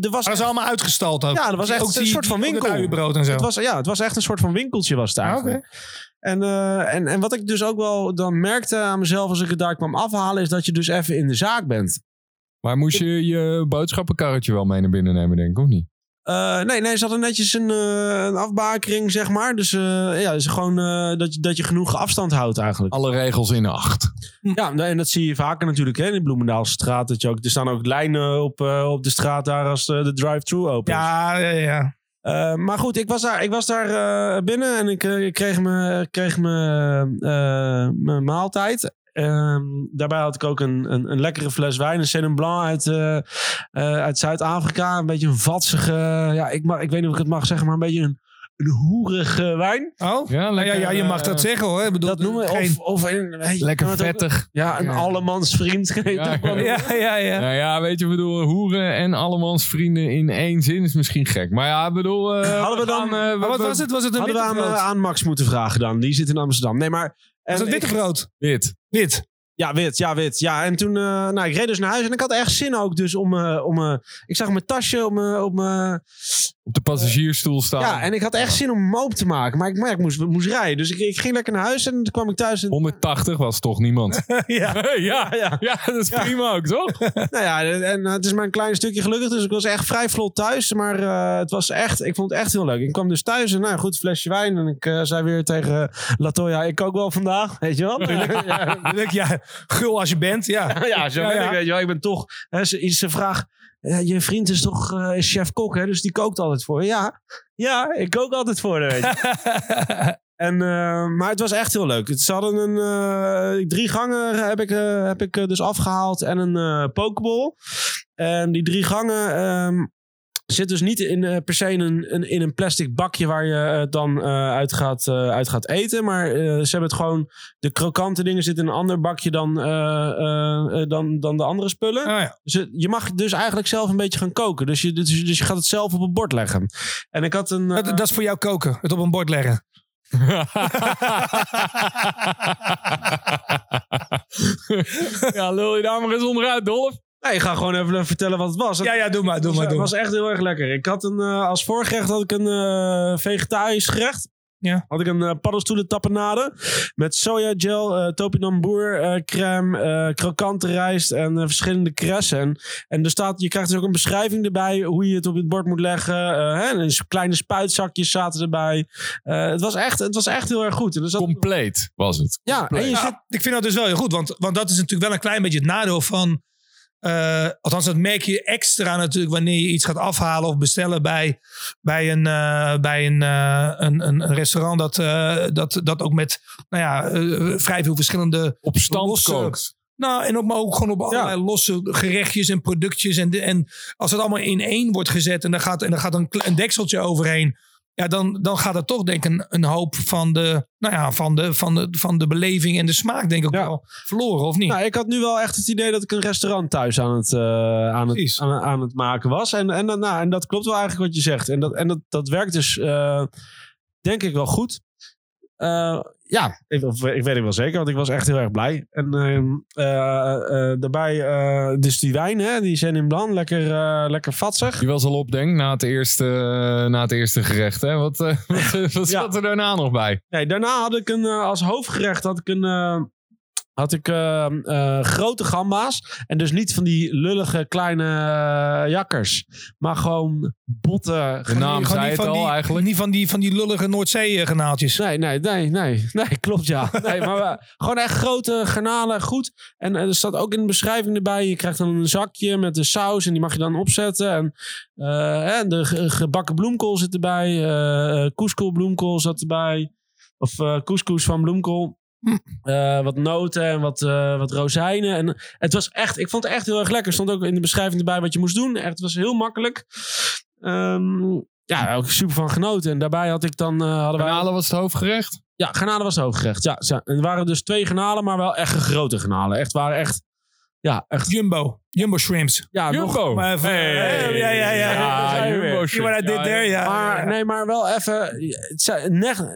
er was Dat allemaal uitgestald ook. Ja, dat was echt een soort van winkel. Het en zo. Het was, ja, het was echt een soort van winkeltje was het Ah, en, en, en wat ik dus ook wel dan merkte aan mezelf als ik het daar kwam afhalen... is dat je dus even in de zaak bent. Maar moest je je boodschappenkarretje wel mee naar binnen nemen, denk ik, of niet? Eh, nee, nee, ze hadden netjes een, eh, een afbakering, zeg maar. Dus eh, ja, dus gewoon eh, dat, je, dat je genoeg afstand houdt eigenlijk. Alle regels in acht. Ja, en dat zie je vaker natuurlijk hè, in de Bloemendaalstraat. Dat je ook, er staan ook lijnen op, eh, op de straat daar als de drive-thru open is. Ja, ja, ja. Eh, maar goed, ik was daar, ik was daar eh, binnen en ik, ik kreeg mijn kreeg me, eh, mijn maaltijd. Ehm, daarbij had ik ook een, een, een lekkere fles wijn, een Chenin Blanc uit, eh, eh, uit Zuid-Afrika. Een beetje een vatsige, ja, ik, mag, ik weet niet of ik het mag zeggen, maar een beetje een, een hoerige wijn. Oh? Ja, Ja, lekker, ja, je mag dat eh, zeggen hoor. Ik bedoel, Dat noemen we, geen- of, of een, weet je, Lekker ook- vettig. ja, een Ja. allemansvriend. Ja, ja. Ja, ja, ja. Nou ja, weet je, ik bedoel, hoeren en allemans vrienden in één zin is misschien gek. Maar ja, ik bedoel... eh, Hadden we dan- gaan, eh, wat was het? Was het een Hadden we witte aan, aan Max moeten vragen dan. Die zit in Amsterdam. Nee, maar... Was het witte brood? Wit. Wit. Ja, wit. Ja, wit. Ja, en toen... eh, nou, ik reed dus naar huis en ik had echt zin ook dus om... eh, om eh, ik zag mijn tasje op mijn... Op mijn Op de passagiersstoel staan. ja, en ik had echt zin om hem open te maken. Maar ik, maar ik moest, moest rijden. Dus ik, ik ging lekker naar huis en toen kwam ik thuis. En, 180 was toch niemand? ja. ja, ja. ja, dat is prima ook, toch? Nou ja, en het is maar een klein stukje gelukkig. Dus ik was echt vrij vlot thuis. Maar eh, het was echt, ik vond het echt heel leuk. Ik kwam dus thuis en nou goed, flesje wijn. En ik eh, zei weer tegen Latoya, ik kook wel vandaag. Weet je wel? ja, Leuk, ja, gul als je bent, ja. ja, zo Ja, ben ja. ik. Weet je wel. Ik ben toch, hè, ze, ze vraagt, ja, je vriend is toch is chef-kok, hè? Dus die kookt altijd voor je. Ja, ja, ik kook altijd voor weet je. En, eh, maar het was echt heel leuk. Ze hadden een eh, drie gangen heb ik, heb ik dus afgehaald en een pokeball. En die drie gangen ehm, zit dus niet in, eh, per se in een, in, een plastic bakje waar je het dan eh, uit, gaat, uit gaat eten. Maar ze hebben het gewoon, de krokante dingen zitten in een ander bakje dan, dan, dan de andere spullen. Ah, ja. Dus je mag dus eigenlijk zelf een beetje gaan koken. Dus je, dus, dus je gaat het zelf op een bord leggen. En ik had een... Dat, dat is voor jou koken. Het op een bord leggen. ja, lul je daar maar eens onderuit, Dolf. Nee, ik ga gewoon even vertellen wat het was. Het Ja, ja, doe maar, doe was, maar. Doe was echt heel erg lekker. Ik had een, eh, als voorgerecht had ik een eh, vegetarisch gerecht. Ja. Had ik een uh, paddenstoelen tapenade met sojagel, eh topinambour, eh crème, eh krokante rijst en eh, verschillende kressen. En, er staat, je krijgt dus ook een beschrijving erbij hoe je het op het bord moet leggen. eh, hè, en kleine spuitzakjes zaten erbij. Eh, het, was echt, het was echt heel erg goed. En zat, Compleet was het. ja, en je Ja, zit, ik vind dat dus wel heel goed, want, want dat is natuurlijk wel een klein beetje het nadeel van. Eh, althans, dat merk je extra natuurlijk wanneer je iets gaat afhalen of bestellen bij, bij, een, eh, bij een, eh, een, een een restaurant dat, dat, dat ook met nou ja, vrij veel verschillende. Op stand kookt. Nou, en ook, maar ook gewoon op allerlei losse gerechtjes en productjes. En, de, en als het allemaal in één wordt gezet en er gaat, en er gaat een dekseltje overheen. Ja, dan, dan gaat er toch denk ik een, een hoop van de, nou ja, van, de, van, de, van de beleving en de smaak denk ik Ja. wel verloren, of niet? Nou, ik had nu wel echt het idee dat ik een restaurant thuis aan het, eh, aan het, aan, aan het maken was. En, en, dat- nou, en dat klopt wel eigenlijk wat je zegt. En dat, en dat, dat werkt dus, eh, denk ik, wel goed. Eh, ja, ik, ik weet het wel zeker, want ik was echt heel erg blij. En ehm, eh, eh, daarbij, dus die wijn, hè, die Chenin Blanc, lekker, eh, lekker vatsig. Die was al op, denk ik, na het eerste, na het eerste gerecht. Hè? Wat, wat, wat Ja. zat er daarna nog bij? Nee, daarna had ik een, als hoofdgerecht had ik een, had ik eh, eh, grote gamba's. En dus niet van die lullige kleine eh, jakkers. Maar gewoon botte. De naam Gewoon zei niet het van al die, eigenlijk. Niet van die, van die lullige Noordzee-genaaltjes. Nee, nee, nee, nee. Nee, klopt ja. Nee, maar eh, gewoon echt grote garnalen, goed. En er staat ook in de beschrijving erbij. Je krijgt dan een zakje met de saus en die mag je dan opzetten. En de ge- gebakken bloemkool zit erbij. eh couscous bloemkool zat erbij. Of couscous van bloemkool. Eh, wat noten en wat, eh, wat rozijnen. En het was echt, ik vond het echt heel erg lekker. Er stond ook in de beschrijving erbij wat je moest doen. Echt, het was heel makkelijk. Ehm, ja, ook super van genoten. En daarbij had ik dan, eh, hadden wij... Garnalen was het hoofdgerecht. Ja, garnalen was het hoofdgerecht. Ja. En er waren dus twee garnalen, maar wel echt grote garnalen. Echt waren echt Ja, echt. Jumbo. Jumbo Shrimps. Ja, nog. Jumbo. Maar even- Hey. Ja, ja, ja. Ja, Jumbo I did there? Ja. Maar, nee, maar wel even.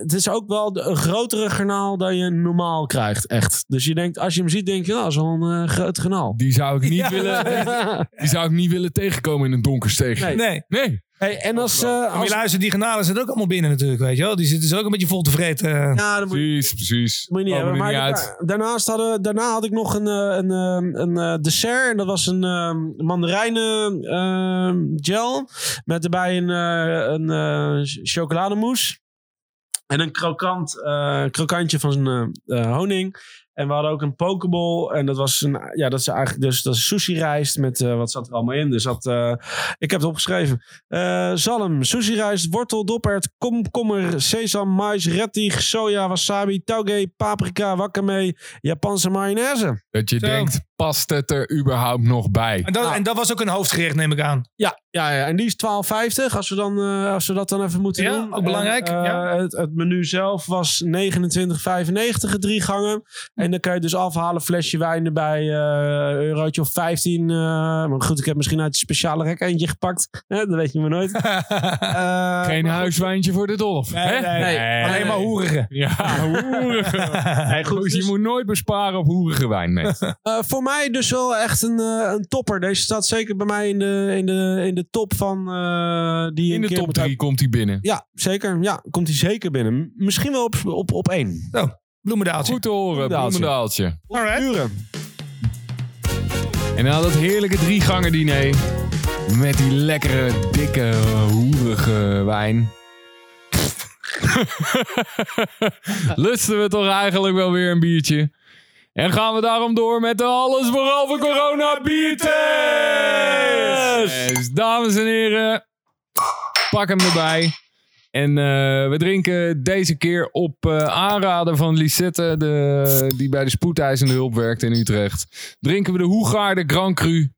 Het is, ook wel een grotere garnaal dan je normaal krijgt. Echt. Dus je denkt, als je hem ziet, denk je, nou, eh, groot garnaal. Die zou ik niet willen... Die zou ik niet willen tegenkomen in een donker steegje. Nee. Nee. Nee. Hey, en als. eh, Maar als luister, die granalen zitten ook allemaal binnen natuurlijk, weet je wel. Die zitten dus ook een beetje vol te vreten. ja, dat moet, Precies, precies. moet je niet hebben. Maar uit. daarnaast hadden, daarna had ik nog een, eh, een, eh, een eh, dessert. En dat was een eh, mandarijnen eh, gel. Met erbij een, eh, een eh, chocolademousse. En een krokant, eh, krokantje van eh, honing. En we hadden ook een pokeball. En dat was een, ja, dat is eigenlijk dus dat is sushi rijst met, eh, wat zat er allemaal in? Dus dat, eh, ik heb het opgeschreven. Eh, zalm, sushi rijst, wortel, doppert, komkommer, sesam, mais, rettig, soja, wasabi, tauge, paprika, wakame, Japanse mayonaise. Dat je Zo. denkt, past het er überhaupt nog bij? En dat, en dat was ook een hoofdgerecht, neem ik aan. Ja, ja, ja, en die is 12,50 als we, dan, eh, als we dat dan even moeten Ja, doen. ook belangrijk, En, eh, ja. het, het menu zelf was 29,95, drie gangen. En dan kan je dus afhalen, flesje wijn erbij, eh eurotje of 15. eh, maar goed, ik heb misschien uit het speciale rek eentje gepakt. Hè, dat weet je maar nooit. Eh, Geen maar huiswijntje voor de dolf. Nee, hè? nee, nee. Alleen maar hoerige. Ja, hoerige. Nee, goed, Dus je dus- moet nooit besparen op hoerige wijn, mensen. Eh, voor mij dus wel echt een, eh, een topper. Deze staat zeker bij mij in de, in de, in de top van eh, die In de top moet 3 komt hij binnen. Ja, zeker. Ja, komt hij zeker binnen. Misschien wel op, op, op één. Bloemendaaltje. Goed te horen, Bloemendaaltje. bloemendaaltje. En dan dat heerlijke drie gangen diner. Met die lekkere, dikke, hoerige wijn. Lusten we toch eigenlijk wel weer een biertje. En gaan we daarom door met de alles behalve corona biertest. Dames en heren, pak hem erbij. En eh, we drinken deze keer op eh, aanraden van Lisette, de, die bij de spoedeisende hulp werkt in Utrecht. Drinken we de Hoegaarde Grand Cru.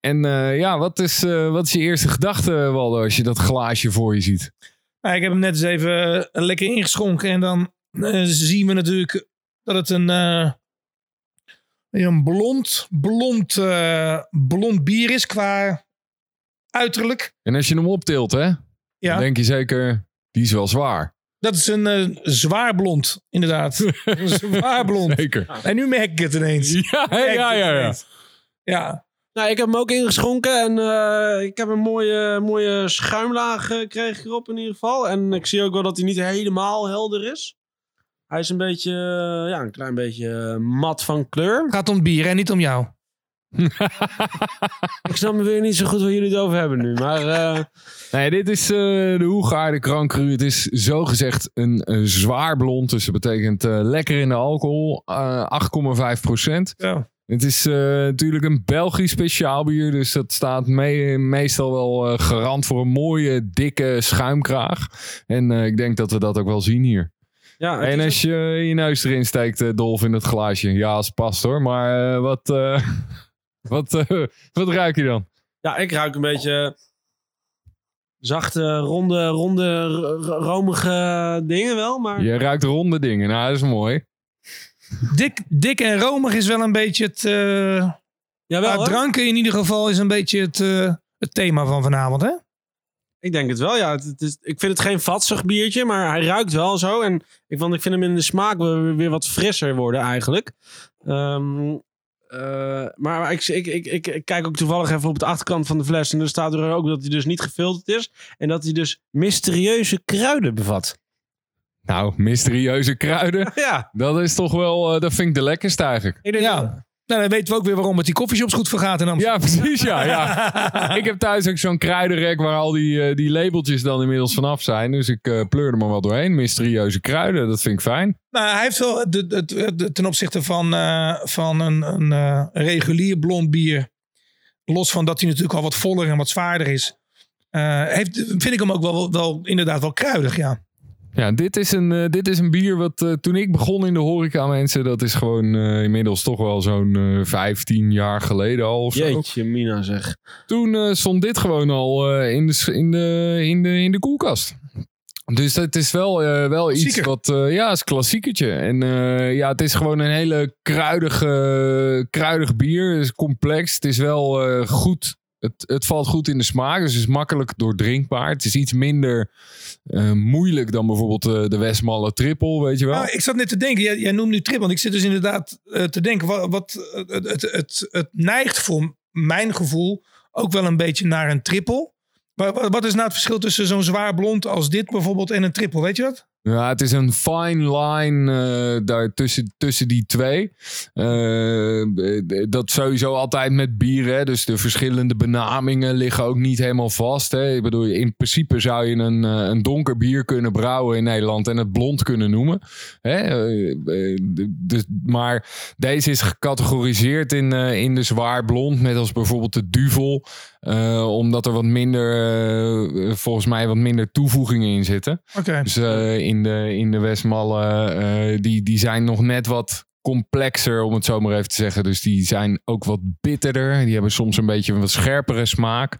En eh, ja, wat is, wat is je eerste gedachte, Waldo, als je dat glaasje voor je ziet? Nou, ik heb hem net eens even lekker ingeschonken. En dan zien we natuurlijk dat het een, een blond, blond, eh, blond bier is qua uiterlijk. En als je hem optilt, hè, Ja, dan denk je zeker, die is wel zwaar. dat is een eh, zwaar blond, inderdaad. een zwaar blond. Zeker. En nu merk ik het ineens. Ja, ja, ja. ja. Ja, Nou, ik heb hem ook ingeschonken en eh, ik heb een mooie, mooie schuimlaag ik erop in ieder geval. En ik zie ook wel dat hij niet helemaal helder is. Hij is een beetje, eh, ja, een klein beetje eh, mat van kleur. gaat om het bier en niet om jou. Ik snap me weer niet zo goed waar jullie het over hebben nu. Maar eh, Nee, dit is eh, de Hoegaarde Grand Cru. Het is zogezegd een, een zwaar blond. Dus dat betekent eh, lekker in de alcohol. eh 8,5 procent. Ja. Het is eh, natuurlijk een Belgisch speciaal bier. Dus dat staat me- meestal wel eh, garant voor een mooie, dikke schuimkraag. En eh, ik denk dat we dat ook wel zien hier. Ja, En als je je neus erin steekt, eh, Dolf, in het glaasje. Ja, als past hoor. Maar eh, wat, eh, wat, eh, wat ruik je dan? Ja, ik ruik een beetje zachte, ronde, ronde, romige dingen wel. Maar Je ruikt ronde dingen. Nou, dat is mooi. Dik, dik en romig is wel een beetje het... eh Jawel, nou, dranken in ieder geval is een beetje het, eh, het thema van vanavond, hè? Ik denk het wel, ja. Het, het is, ik vind het geen vatsig biertje, maar hij ruikt wel zo. En ik, want ik vind hem in de smaak weer, weer wat frisser worden eigenlijk. Ehm, eh, maar ik, ik, ik, ik, ik kijk ook toevallig even op de achterkant van de fles. En er staat er ook dat hij dus niet gefilterd is. En dat hij dus mysterieuze kruiden bevat. Nou, mysterieuze kruiden. Ja, Dat is toch wel, eh, dat vind ik de lekkerste eigenlijk. ik denk Ja. Nou, dan weten we ook weer waarom het die koffieshops goed vergaat in Amsterdam. Ja, precies, ja. ja. ik heb thuis ook zo'n kruidenrek waar al die, eh, die labeltjes dan inmiddels vanaf zijn. Dus ik eh pleur er maar wel doorheen. Mysterieuze kruiden, dat vind ik fijn. Nou, hij heeft wel de, de, de- ten opzichte van, eh, van een, een eh, regulier blond bier. Los van dat hij natuurlijk al wat voller en wat zwaarder is. eh, heeft, vind ik hem ook wel, wel inderdaad wel kruidig, ja. Ja, dit is een, eh, dit is een bier wat eh, toen ik begon in de horeca mensen, dat is gewoon eh, inmiddels toch wel zo'n eh 15 jaar geleden al of zo. Jeetje, Mina zeg. Toen stond dit gewoon al in, de, in, de, in, de, in de koelkast. Dus het is wel, wel iets wat, eh, ja, is klassiekertje. En ja, het is gewoon een hele kruidige, kruidig bier. Het is complex. Het is wel goed. Het, het valt goed in de smaak. Dus het is makkelijk doordrinkbaar. Het is iets minder eh, moeilijk dan bijvoorbeeld eh, de Westmalle Triple, weet je wel. Nou, ik zat net te denken, jij, noemt nu trip, want ik zit dus inderdaad eh, te denken, wat, wat het, het, het, neigt voor mijn gevoel ook wel een beetje naar een triple. Maar wat, wat is nou het verschil tussen zo'n zwaar blond als dit bijvoorbeeld en een triple, weet je dat? Ja, het is een fine line eh, daar tussen, tussen die twee. Eh, dat sowieso altijd met bieren. hè. Dus de verschillende benamingen liggen ook niet helemaal vast. Hè. Ik bedoel, in principe zou je een, eh, een donker bier kunnen brouwen in Nederland en het blond kunnen noemen. Hè. Dus, maar deze is gecategoriseerd in, in de zwaar blond. Net als bijvoorbeeld de Duvel. Omdat er wat minder, volgens mij wat minder toevoegingen in zitten. Oké. Dus in, de, in de Westmallen, eh, die, die zijn nog net wat complexer, om het zo maar even te zeggen. Dus die zijn ook wat bitterder. Die hebben soms een beetje een wat scherpere smaak.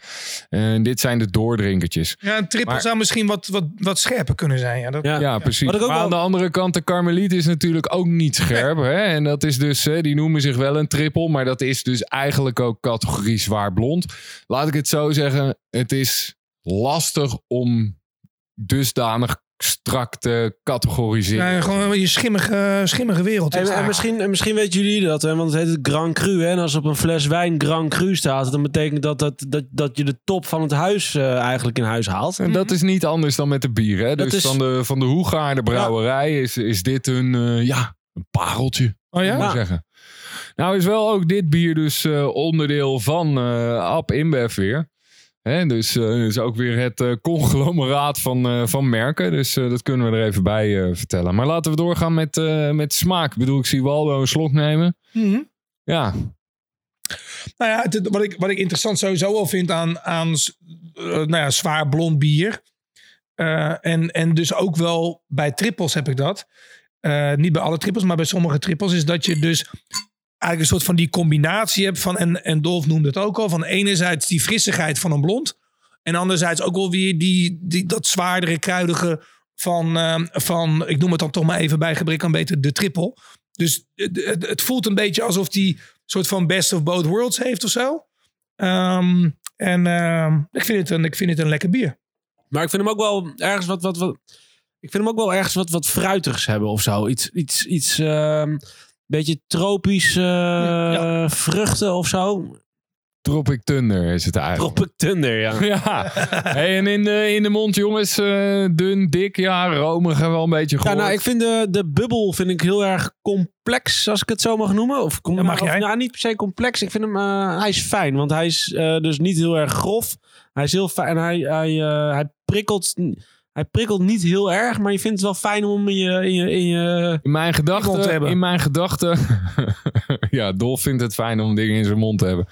En dit zijn de doordrinkertjes. Ja, een triple Maar- zou misschien wat, wat, wat scherper kunnen zijn. Ja, dat, Ja. Ja, precies. Maar wel- aan de andere kant, de Karmeliet is natuurlijk ook niet scherp. Hè? En dat is dus, hè, die noemen zich wel een triple. Maar dat is dus eigenlijk ook categorie zwaar blond. Laat ik het zo zeggen. Het is lastig om dusdanig strak te categoriseren. Ja, gewoon je schimmige, schimmige wereld. En, en misschien, en misschien weten jullie dat, hè, want het heet het Grand Cru. Hè, en als op een fles wijn Grand Cru staat, dan betekent dat dat, dat, dat je de top van het huis eh, eigenlijk in huis haalt. En dat is niet anders dan met de bier. Hè? Dat Dus is- van de, van de Hoegaarde brouwerij is, is dit een, eh, ja, een pareltje. Oh ja? moet ik Ja. zeggen. Nou is wel ook dit bier dus eh, onderdeel van eh Ab InBev weer. Hè, dus eh is ook weer het eh, conglomeraat van, eh, van merken. Dus dat kunnen we er even bij vertellen. Maar laten we doorgaan met, met smaak. Ik bedoel, ik zie Waldo een slok nemen. Mhm. Ja, Nou ja, het- wat, ik, wat ik interessant sowieso wel vind aan, aan nou ja, zwaar blond bier. en, en dus ook wel bij trippels heb ik dat. Niet bij alle trippels, maar bij sommige trippels. Is dat je dus eigenlijk een soort van die combinatie hebt van. En, en Dolf noemde het ook al. Van enerzijds die frissigheid van een blond. En anderzijds ook wel weer die, die, dat zwaardere, kruidige van, eh, van. Ik noem het dan toch maar even bij gebrek aan beter de trippel. Dus het, het, voelt een beetje alsof die soort van best of both worlds heeft of zo. Ehm, en ehm, ik, vind het een, ik vind het een lekker bier. Maar ik vind hem ook wel ergens wat. wat, wat ik vind hem ook wel ergens wat, wat fruitigs hebben of zo. Iets, iets, iets ehm, beetje tropisch eh, ja. vruchten of zo. Tropic Thunder is het eigenlijk. Tropic Thunder, ja. Ja, hey, en in de, in de mond, jongens, eh, dun, dik, ja, romig en wel een beetje Ja, gehoord. nou, ik vind de, de bubbel vind ik heel erg complex, als ik het zo mag noemen. Of, Ja, mag of- jij. nou, niet per se complex. Ik vind hem, eh, hij is fijn, want hij is eh, dus niet heel erg grof. Hij is heel fijn. Hij, hij, eh, hij prikkelt, hij prikkelt niet heel erg, maar je vindt het wel fijn om in je, in je, in je In mijn mond te gedachten, hebben. in mijn gedachten, ja, Dolf vindt het fijn om dingen in zijn mond te hebben.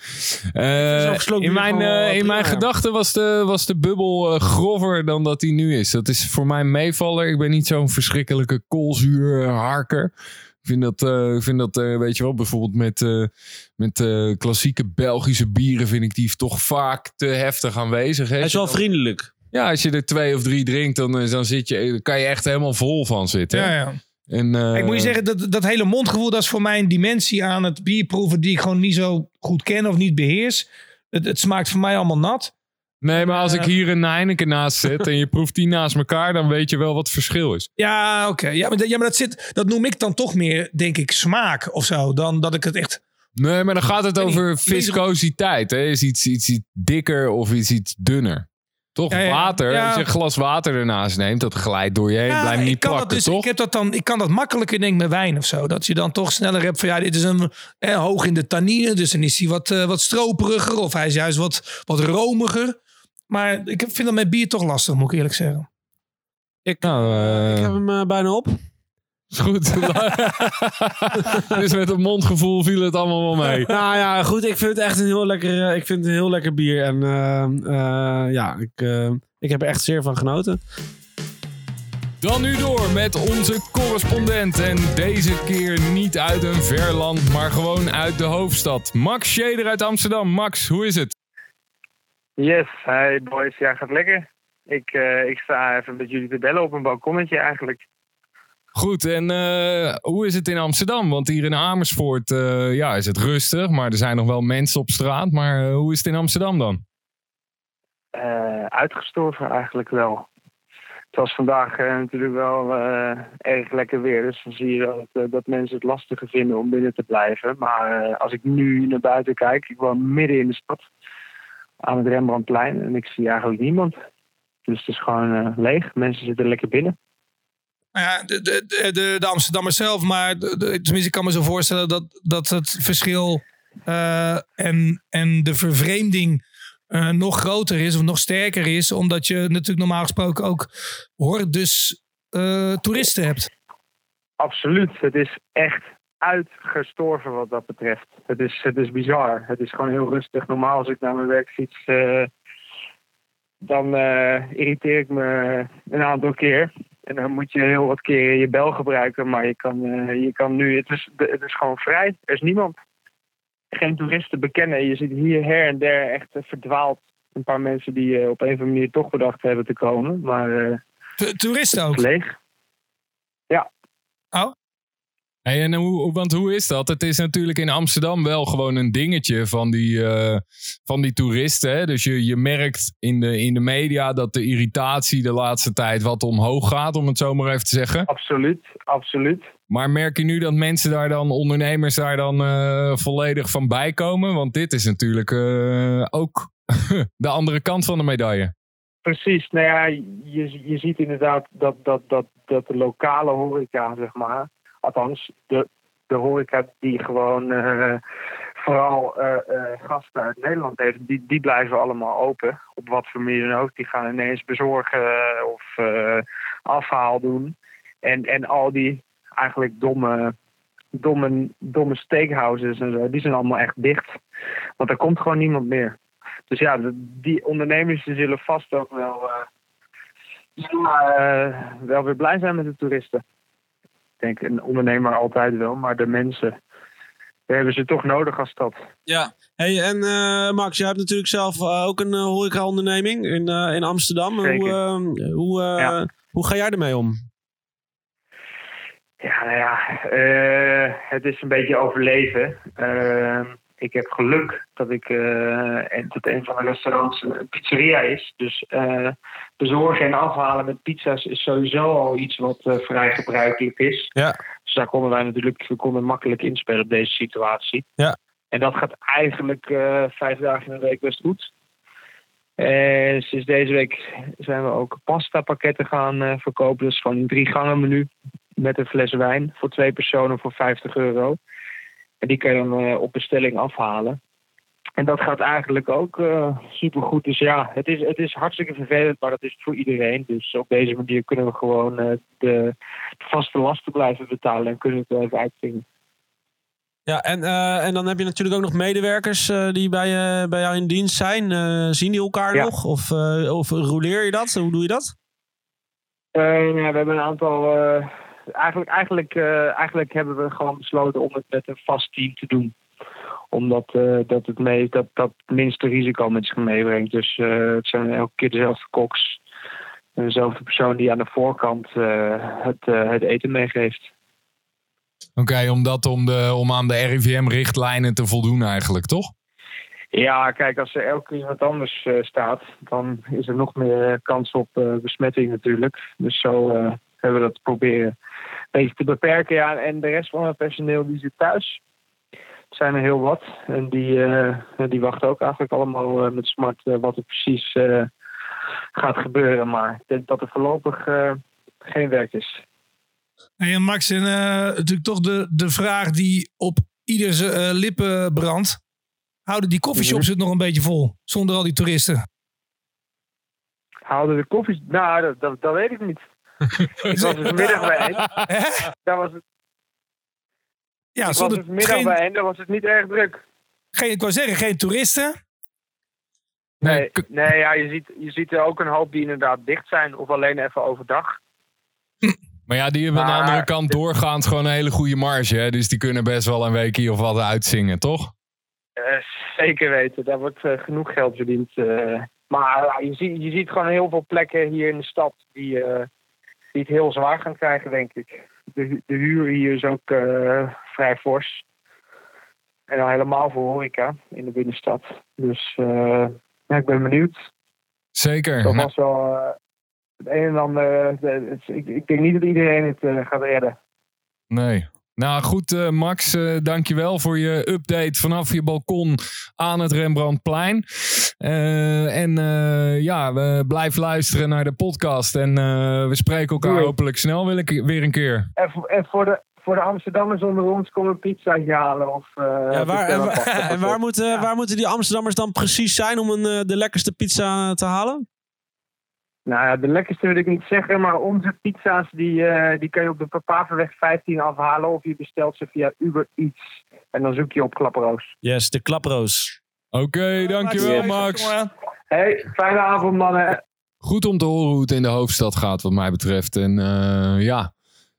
Eh, in mijn, eh, in mijn gedachten was de, was de bubbel eh, grover dan dat hij nu is. Dat is voor mij een meevaller. Ik ben niet zo'n verschrikkelijke koolzuurharker. Ik vind dat, ik vind dat weet je wel, bijvoorbeeld met, met klassieke Belgische bieren vind ik die toch vaak te heftig aanwezig. hè. Hij is wel vriendelijk. Ja, als je er twee of drie drinkt, dan, eh, dan, zit je, dan kan je echt helemaal vol van zitten. Ja, ja. En, eh, ik moet je zeggen, dat, dat hele mondgevoel, dat is voor mij een dimensie aan het bierproeven die ik gewoon niet zo goed ken of niet beheers. Het, het smaakt voor mij allemaal nat. Nee, maar als ik Eh. hier een Heineken naast zet en je proeft die naast elkaar, dan weet je wel wat het verschil is. Ja, oké. Ja, maar, dat- ja, maar dat, zit, dat noem ik dan toch meer, denk ik, smaak of zo. Dan dat ik het echt... Nee, maar dan gaat het over viscositeit. Hè? Is iets, iets, iets dikker of iets, iets dunner. Toch Ja, ja. water. Ja. Als je een glas water ernaast neemt, dat glijdt door je heen. Ja, blijft ik niet kan plakken, dat dus, toch? Ik, heb dat dan, ik kan dat makkelijker denk ik met wijn of zo. Dat je dan toch sneller hebt van ja, dit is een eh, hoog in de tannine. Dus dan is hij wat, eh, wat stroperiger of hij is juist wat, wat romiger. Maar ik vind dat met bier toch lastig, moet ik eerlijk zeggen. Ik, Nou, eh, ik heb hem eh, bijna op. is goed. dus met het mondgevoel viel het allemaal wel mee. Nou ja, goed. Ik vind het echt een heel lekker, eh, ik vind het een heel lekker bier. En eh, eh, ja, ik, eh, ik heb er echt zeer van genoten. Dan nu door met onze correspondent. En deze keer niet uit een ver land, maar gewoon uit de hoofdstad. Max Scheder uit Amsterdam. Max, hoe is het? Yes, hi boys. Ja, gaat lekker. Ik, eh, ik sta even met jullie te bellen op een balkonnetje eigenlijk. Goed, en eh, hoe is het in Amsterdam? Want hier in Amersfoort eh, ja, is het rustig, maar er zijn nog wel mensen op straat. Maar eh, hoe is het in Amsterdam dan? Uitgestorven eigenlijk wel. Het was vandaag natuurlijk wel erg lekker weer. Dus dan zie je dat, dat mensen het lastiger vinden om binnen te blijven. Maar als ik nu naar buiten kijk, ik woon midden in de stad. Aan het Rembrandtplein. En ik zie eigenlijk niemand. Dus het is gewoon leeg. Mensen zitten lekker binnen. Nou ja, de, de, de, de, zelf, maar tenminste, ik kan me zo voorstellen dat, dat het verschil eh, en, en de vervreemding eh, nog groter is of nog sterker is, omdat je natuurlijk normaal gesproken ook hordes eh, toeristen hebt. Absoluut. Het is echt uitgestorven wat dat betreft. Het is, het is bizar. Het is gewoon heel rustig. Normaal als ik naar mijn werk fiets, dan irriteer ik me een aantal keer. En dan moet je heel wat keer je bel gebruiken. Maar je kan, eh, je kan nu, het is, het is gewoon vrij. Er is niemand. Geen toeristen bekennen. Je ziet hier her en der echt eh, verdwaald. Een paar mensen die eh, op een of andere manier toch bedacht hebben te komen. Maar Toeristen ook. leeg. Hey, en hoe, want hoe is dat? Het is natuurlijk in Amsterdam wel gewoon een dingetje van die, eh, van die toeristen. Hè? Dus je, je merkt in de, in de media dat de irritatie de laatste tijd wat omhoog gaat, om het zo maar even te zeggen. Absoluut, absoluut. Maar merk je nu dat mensen daar dan, ondernemers daar dan eh, volledig van bijkomen? Want dit is natuurlijk eh, ook de andere kant van de medaille. Precies. Nou ja, je, je ziet inderdaad dat, dat, dat, dat de lokale horeca, zeg maar, althans de, de horeca die gewoon eh, vooral eh, eh, gasten uit Nederland heeft, die, die blijven allemaal open. Op wat voor manier dan ook. Die gaan ineens bezorgen of afhaal doen. En, en al die eigenlijk domme, domme, domme steakhouses en zo, die zijn allemaal echt dicht. Want er komt gewoon niemand meer. Dus ja, die ondernemers zullen vast ook wel, zullen, wel weer blij zijn met de toeristen. Ik denk een ondernemer altijd wel, maar de mensen we hebben ze toch nodig als stad. Ja. Hey, en eh, Max, jij hebt natuurlijk zelf eh, ook een uh, horeca-onderneming in, eh, in Amsterdam. Zeker. Hoe, eh, hoe, eh, Ja. hoe ga jij ermee om? Ja, nou ja, eh, het is een beetje overleven. Ik heb geluk dat ik en dat een van de restaurants een pizzeria is. Dus eh, bezorgen en afhalen met pizza's is sowieso al iets wat eh, vrij gebruikelijk is. Ja. Dus daar konden wij natuurlijk we konden makkelijk inspelen op deze situatie. Ja. En dat gaat eigenlijk vijf dagen in de week best goed. En sinds deze week zijn we ook pasta pakketten gaan verkopen. Dus gewoon een drie gangen menu met een fles wijn voor twee personen voor 50 euro. En die kan je dan eh, op bestelling afhalen. En dat gaat eigenlijk ook uh, supergoed. Dus ja, het is, het is hartstikke vervelend, maar dat is voor iedereen. Dus op deze manier kunnen we gewoon uh, de vaste lasten blijven betalen en kunnen het even uitzingen. Ja, en, uh, en dan heb je natuurlijk ook nog medewerkers die bij, bij jou in dienst zijn. Zien die elkaar ja. nog? Of, of roleer je dat? Hoe doe je dat? ja, we hebben een aantal. Eigenlijk, eigenlijk, eigenlijk hebben we gewoon besloten om het met een vast team te doen omdat dat het mee, dat, dat minste risico met zich meebrengt. Dus het zijn elke keer dezelfde koks. Dezelfde persoon die aan de voorkant het, het eten meegeeft. Oké, okay, omdat om, de, om aan de RIVM-richtlijnen te voldoen eigenlijk, toch? Ja, kijk, als er elke keer iemand anders staat, dan is er nog meer kans op besmetting natuurlijk. Dus zo hebben we dat proberen beetje te beperken. Ja, en de rest van het personeel die zit thuis. Er zijn er heel wat. En die, die wachten ook eigenlijk allemaal met smart wat er precies gaat gebeuren. Maar ik denk dat er voorlopig geen werk is. Hey, en Max, en natuurlijk toch de, de vraag die op ieders lippen brandt. Houden die koffieshops het nog een beetje vol zonder al die toeristen? Houden de koffies... Nou, dat, dat, dat weet ik niet. Ik was één. Daar was het... Ja, ik zonder, was geen, één, daar was het niet erg druk. Geen, ik wou zeggen, geen toeristen? Nee, nee ja, je, ziet, je ziet er ook een hoop die inderdaad dicht zijn. Of alleen even overdag. Maar ja, die hebben aan de andere kant doorgaand gewoon een hele goede marge. Hè? Dus die kunnen best wel een weekje of wat uitzingen, toch? Uh, zeker weten. Daar wordt uh, genoeg geld verdiend. Uh, Maar ja, je, ziet, je ziet gewoon heel veel plekken hier in de stad die, eh, die het heel zwaar gaan krijgen, denk ik. De, de huur hier is ook eh, vrij fors. En dan helemaal voor horeca in de binnenstad. Dus eh, ja, ik ben benieuwd. Zeker. Dat Nou, was wel eh, het een en ander. de- het- ik, ik denk niet dat iedereen het gaat redden. Nee. Nou goed, eh, Max, eh dankjewel voor je update vanaf je balkon aan het Rembrandtplein. Eh, en eh, ja, we blijven luisteren naar de podcast. En eh, we spreken elkaar Doei. hopelijk snel weer een, weer een keer. En, voor- en voor, de, voor de Amsterdammers onder ons, kom een pizzaatje halen. Of, eh, Ja, waar, en, waar, pakken. en waar, moeten, waar moeten die Amsterdammers dan precies zijn om een, de lekkerste pizza te halen? Nou ja, de lekkerste wil ik niet zeggen, maar onze pizza's die, eh, die kan je op de Papaverweg 15 afhalen. Of je bestelt ze via Uber Eats. En dan zoek je op Klapperoos. Yes, de klaproos. Oké, dankjewel Max. Hey, fijne avond mannen. Goed om te horen hoe het in de hoofdstad gaat wat mij betreft. En eh, ja,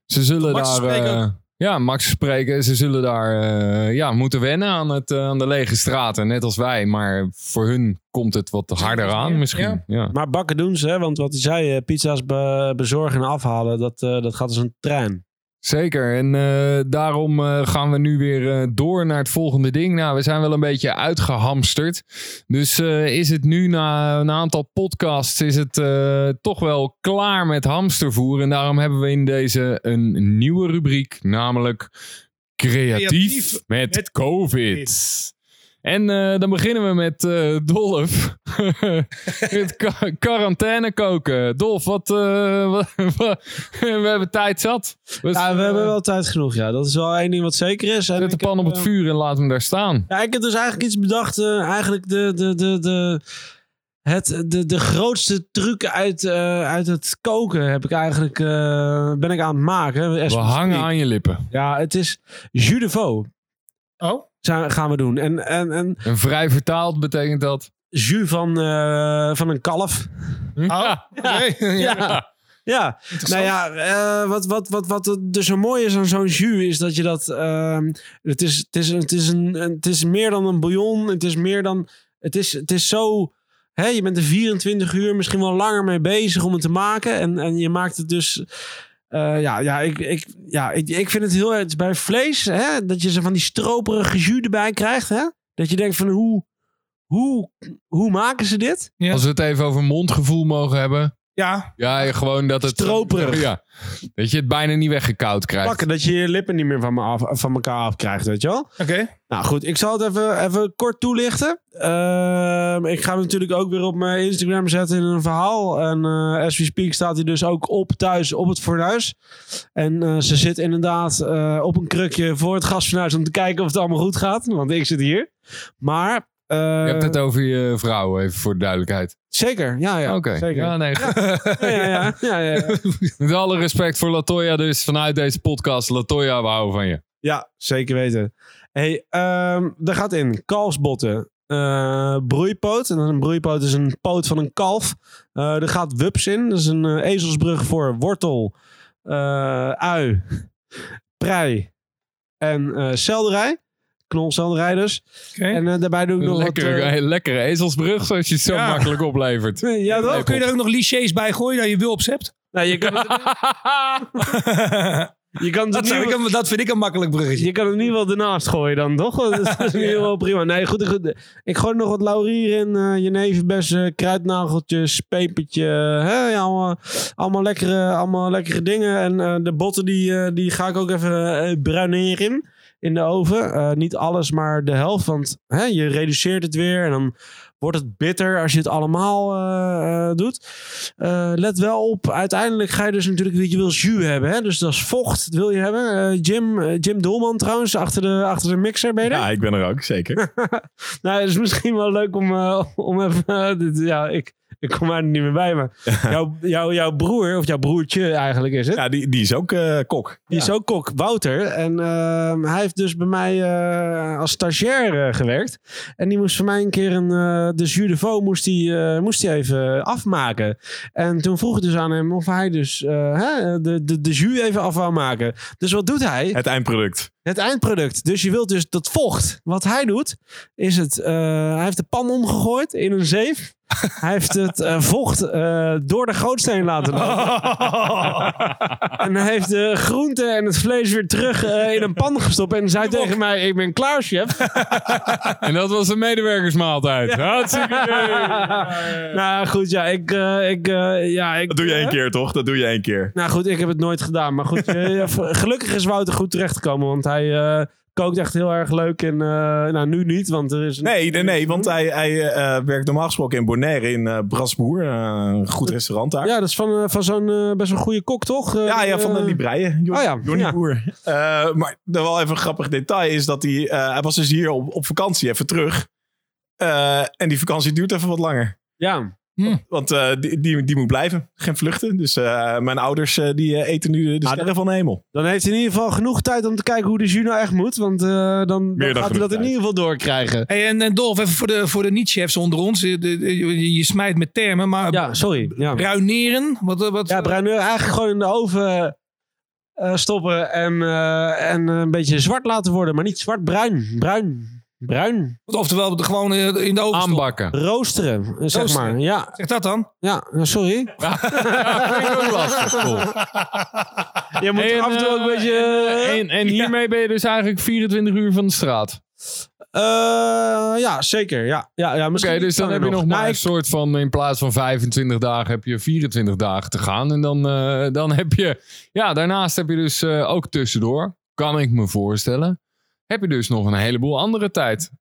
ze zullen Max daar... spreken eh, ja, Max spreken. Ze zullen daar eh, ja, moeten wennen aan, het, eh, aan de lege straten. Net als wij. Maar voor hun komt het wat harder aan misschien. Ja. Maar bakken doen ze, hè? want wat hij zei, eh, pizza's be- bezorgen en afhalen, dat, eh, dat gaat als een trein. Zeker. En eh, daarom eh, gaan we nu weer eh, door naar het volgende ding. Nou, we zijn wel een beetje uitgehamsterd. Dus is het nu na een aantal podcasts is het toch wel klaar met hamstervoer. En daarom hebben we in deze een nieuwe rubriek. Namelijk creatief, Creatief met, met COVID. En eh, dan beginnen we met eh, Dolf. qua- quarantaine koken. Dolf, wat, eh, wat- wat- we hebben tijd zat. Dus, Ja, we hebben wel tijd genoeg, ja. Dat is wel één ding wat zeker is. En Zet de pan heb, op het vuur en laat hem daar staan. Ja, ik heb dus eigenlijk iets bedacht. eh, eigenlijk de, de, de, de, het, de, de grootste truc uit, eh, uit het koken heb ik eigenlijk, eh, ben ik aan het maken. We we hangen aan je lippen. Ja, het is jus de veau. Oh? Zijn, gaan we doen. En, en, en En vrij vertaald betekent dat... jus van, eh, van een kalf. Ja. Oké. ja. Ja. Ja, nou ja, eh, wat, wat, wat, wat dus zo mooi is aan zo'n jus is dat je dat. ehm, het, is, het, is, het, is een, een- het is meer dan een bouillon. Het is meer dan. Het is, het is zo. Hè, je bent er 24 uur, misschien wel langer mee bezig om het te maken. En, en je maakt het dus. Eh, ja, ja, ik, ik, ja ik, ik vind het heel erg. Bij vlees, hè, dat je zo van die stroperige jus erbij krijgt. Hè? Dat je denkt van hoe. Hoe, hoe maken ze dit? Ja. Als we het even over mondgevoel mogen hebben. Ja. Ja, gewoon dat het... Stroperig. Ja. Dat je het bijna niet weggekoud krijgt. Pakken dat je je lippen niet meer van, me af, van elkaar afkrijgt, weet je wel? Oké. Nou goed, ik zal het even, even kort toelichten. Ehm, ik ga hem natuurlijk ook weer op mijn Instagram zetten in een verhaal. En eh as we speak staat hij dus ook op thuis op het fornuis. En eh, ze zit inderdaad eh, op een krukje voor het gasfornuis om te kijken of het allemaal goed gaat. Want ik zit hier. Maar... eh, Je hebt het over je vrouw, even voor de duidelijkheid. Zeker, ja, ja. Oké. Zeker. Ja, nee. Ja, ja, ja, ja, ja. Met alle respect voor Latoya dus vanuit deze podcast. Latoya, we houden van je. Ja, zeker weten. Hey, daar gaat in kalfsbotten, eh, broeipoot. En een broeipoot is een poot van een kalf. Eh, er gaat wups in. Dat is een eh, ezelsbrug voor wortel, eh, ui, prei en eh selderij. Knolselderij. Oké. En eh, daarbij doe ik nog Lekker, wat... eh, een lekkere ezelsbrug, zoals je het zo Ja. makkelijk oplevert. ja, toch? Kun je er ook nog lichés bij gooien dat je wulps hebt? Nou, je kan het, je kan het dat, ieder ik een, dat vind ik een makkelijk bruggetje. Je kan het niet wel ernaast gooien dan, toch? Dat is, ieder geval prima. Nee, goed, goed. Ik gooi nog wat laurier in. eh jeneverbessen, kruidnageltjes, pepertje. Hè? Ja, allemaal, allemaal, lekkere, allemaal lekkere dingen. En eh, de botten die, eh, die ga ik ook even bruineren in de oven. Eh, niet alles, maar de helft. Want hè, je reduceert het weer en dan wordt het bitter als je het allemaal eh, eh, doet. Let wel op, uiteindelijk ga je dus natuurlijk, je wil jus hebben. Hè? Dus dat is vocht, dat wil je hebben. Jim, Jim Dolman trouwens, achter de, achter de mixer, ben je er? Ja, ik ben er ook, zeker. Nou, het is misschien wel leuk om, om even... dit, ja, ik, ik kom er niet meer bij, maar jouw, jouw, jouw broer, of jouw broertje eigenlijk is het. Ja, die, die is ook eh, kok. Die is ook kok, Wouter. En ehm, hij heeft dus bij mij eh, als stagiair eh, gewerkt. En die moest voor mij een keer een... eh, de jus de veau moest eh, moest hij even afmaken. En toen vroeg ik dus aan hem of hij dus eh, hè, de, de, de jus even af wou maken. Dus wat doet hij? Het eindproduct. Het eindproduct. Dus je wilt dus dat vocht. Wat hij doet, is het... eh, hij heeft de pan omgegooid in een zeef. Hij heeft het eh, vocht eh, door de gootsteen laten lopen. en hij heeft de groente en het vlees weer terug eh, in een pan gestopt. En zei tegen mij, ik ben klaar, chef. En dat was een medewerkersmaaltijd. Hartstikke idee. nou goed, ja, ik... eh, ik eh, ja, ik Dat doe je één keer, toch? Dat doe je één keer. Nou goed, ik heb het nooit gedaan. Maar goed, ja, gelukkig is Wouter goed terechtgekomen. Want hij eh, kookt echt heel erg leuk. En eh, nou, nu niet, want er is... Nee, nee, nee want hij, hij eh, werkt normaal gesproken in Bonaire in eh Brasboer. een goed restaurant daar. Ja, dat is van, van zo'n best wel goede kok, toch? Ja, ja, van de Libreien. Oh ja, Johnny ja. Boer. Maar wel even een grappig detail is dat hij... hij was dus hier op, op vakantie even terug. En die vakantie duurt even wat langer. Ja, Want eh, die, die, die moet blijven. Geen vluchten. Dus eh, mijn ouders eh, die eten nu de Ah, sterren van de hemel. dan heeft hij in ieder geval genoeg tijd om te kijken hoe de jus nou echt moet. Want eh, dan, dan gaat hij dat in ieder geval doorkrijgen. Hey, en, en Dolf, even voor de, voor de niet-chefs onder ons. Je, de- de- je, je smijt met termen, maar Ja, sorry. Ja, bruineren? Wat, wat, ja bruineur eigenlijk gewoon in de oven eh, stoppen. En, eh, en een beetje zwart laten worden. Maar niet zwart, bruin. Bruin. Oftewel, gewoon eh, in de oven stoppen. Aanbakken. Roosteren, zeg Roosteren. maar. Ja, Zeg dat dan? ja, nou, sorry. Ja, vind ik ook lastig, Paul. Je moet En, af en toe ook een eh, beetje... En, en hiermee ben je dus eigenlijk 24 uur van de straat. Eh, ja, zeker. Ja, ja, ja, Oké, misschien dus dan heb je nog maar Nou, een ik- soort van... in plaats van 25 dagen heb je 24 dagen te gaan. En dan, eh, dan heb je... Ja, daarnaast heb je dus eh, ook tussendoor... kan ik me voorstellen... heb je dus nog een heleboel andere tijd.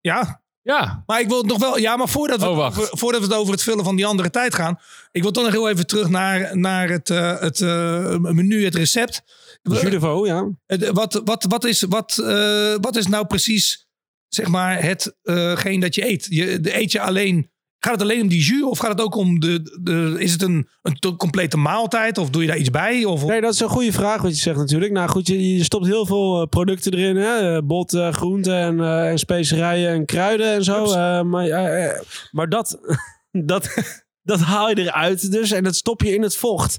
Ja, Ja, maar ik wil het nog wel. Ja, maar voordat we, Oh, wacht. over- voordat we het over het vullen van die andere tijd gaan. Ik wil toch nog heel even terug naar, naar het, eh, het eh, menu, het recept. Jus de veau, ja. Het- Wat, wat, wat, is, wat, eh, wat is nou precies, zeg maar, hetgeen dat je eet? Je, de, eet je alleen, gaat het alleen om die jus of gaat het ook om de, de is het een, een complete maaltijd of doe je daar iets bij? Of, Nee, dat is een goede vraag wat je zegt natuurlijk. Nou goed, je, je stopt heel veel eh, producten erin. Hè? Eh, Bot, eh, groenten en, en specerijen en kruiden en zo. Maar, maar dat, dat, dat haal je eruit dus en dat stop je in het vocht.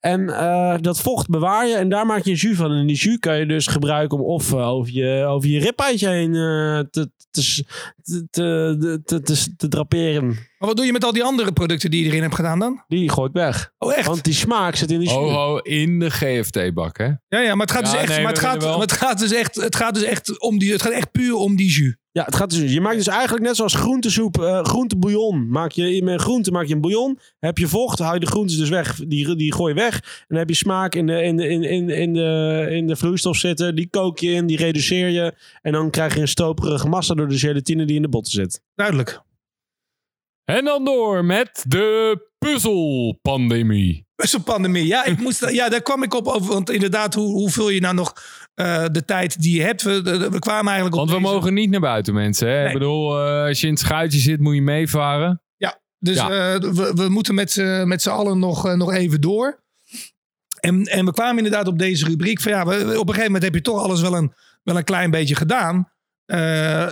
En eh, dat vocht bewaar je en daar maak je een jus van. En die jus kan je dus gebruiken om of eh, over je, over je ribbeitje heen eh, te, te, te, te, te, draperen. maar wat doe je met al die andere producten die je erin hebt gedaan dan? Die gooit weg. Oh, echt? Want die smaak zit in die jus. ho, in de GFT-bak, hè? Ja, ja, maar het gaat Ja, dus echt, nee, maar het we gaat, willen wel- maar het gaat dus echt, het gaat dus echt om die, het gaat echt puur om die jus. Ja, het gaat dus, je maakt dus eigenlijk net zoals groentesoep, eh groentebouillon. Maak je, met groente maak je een bouillon. Heb je vocht, haal je de groentes dus weg. Die, die gooi je weg. En dan heb je smaak in de, in, de, in, in, in, de, in de vloeistof zitten. Die kook je in, die reduceer je. En dan krijg je een stoperige massa door de gelatine die in de botten zit. Duidelijk. En dan door met de puzzelpandemie. Puzzelpandemie. Ja, ik moest, ja, daar kwam ik op over. Want inderdaad, hoe, hoe vul je nou nog eh, de tijd die je hebt? We, we kwamen eigenlijk op Want we deze- mogen niet naar buiten, mensen. Hè? Nee. Ik bedoel, eh, als je in het schuitje zit, moet je meevaren. Dus Ja. eh, we, we moeten met z'n met z'n allen nog, nog even door. En, en we kwamen inderdaad op deze rubriek. Van ja, we- op een gegeven moment heb je toch alles wel een, wel een klein beetje gedaan.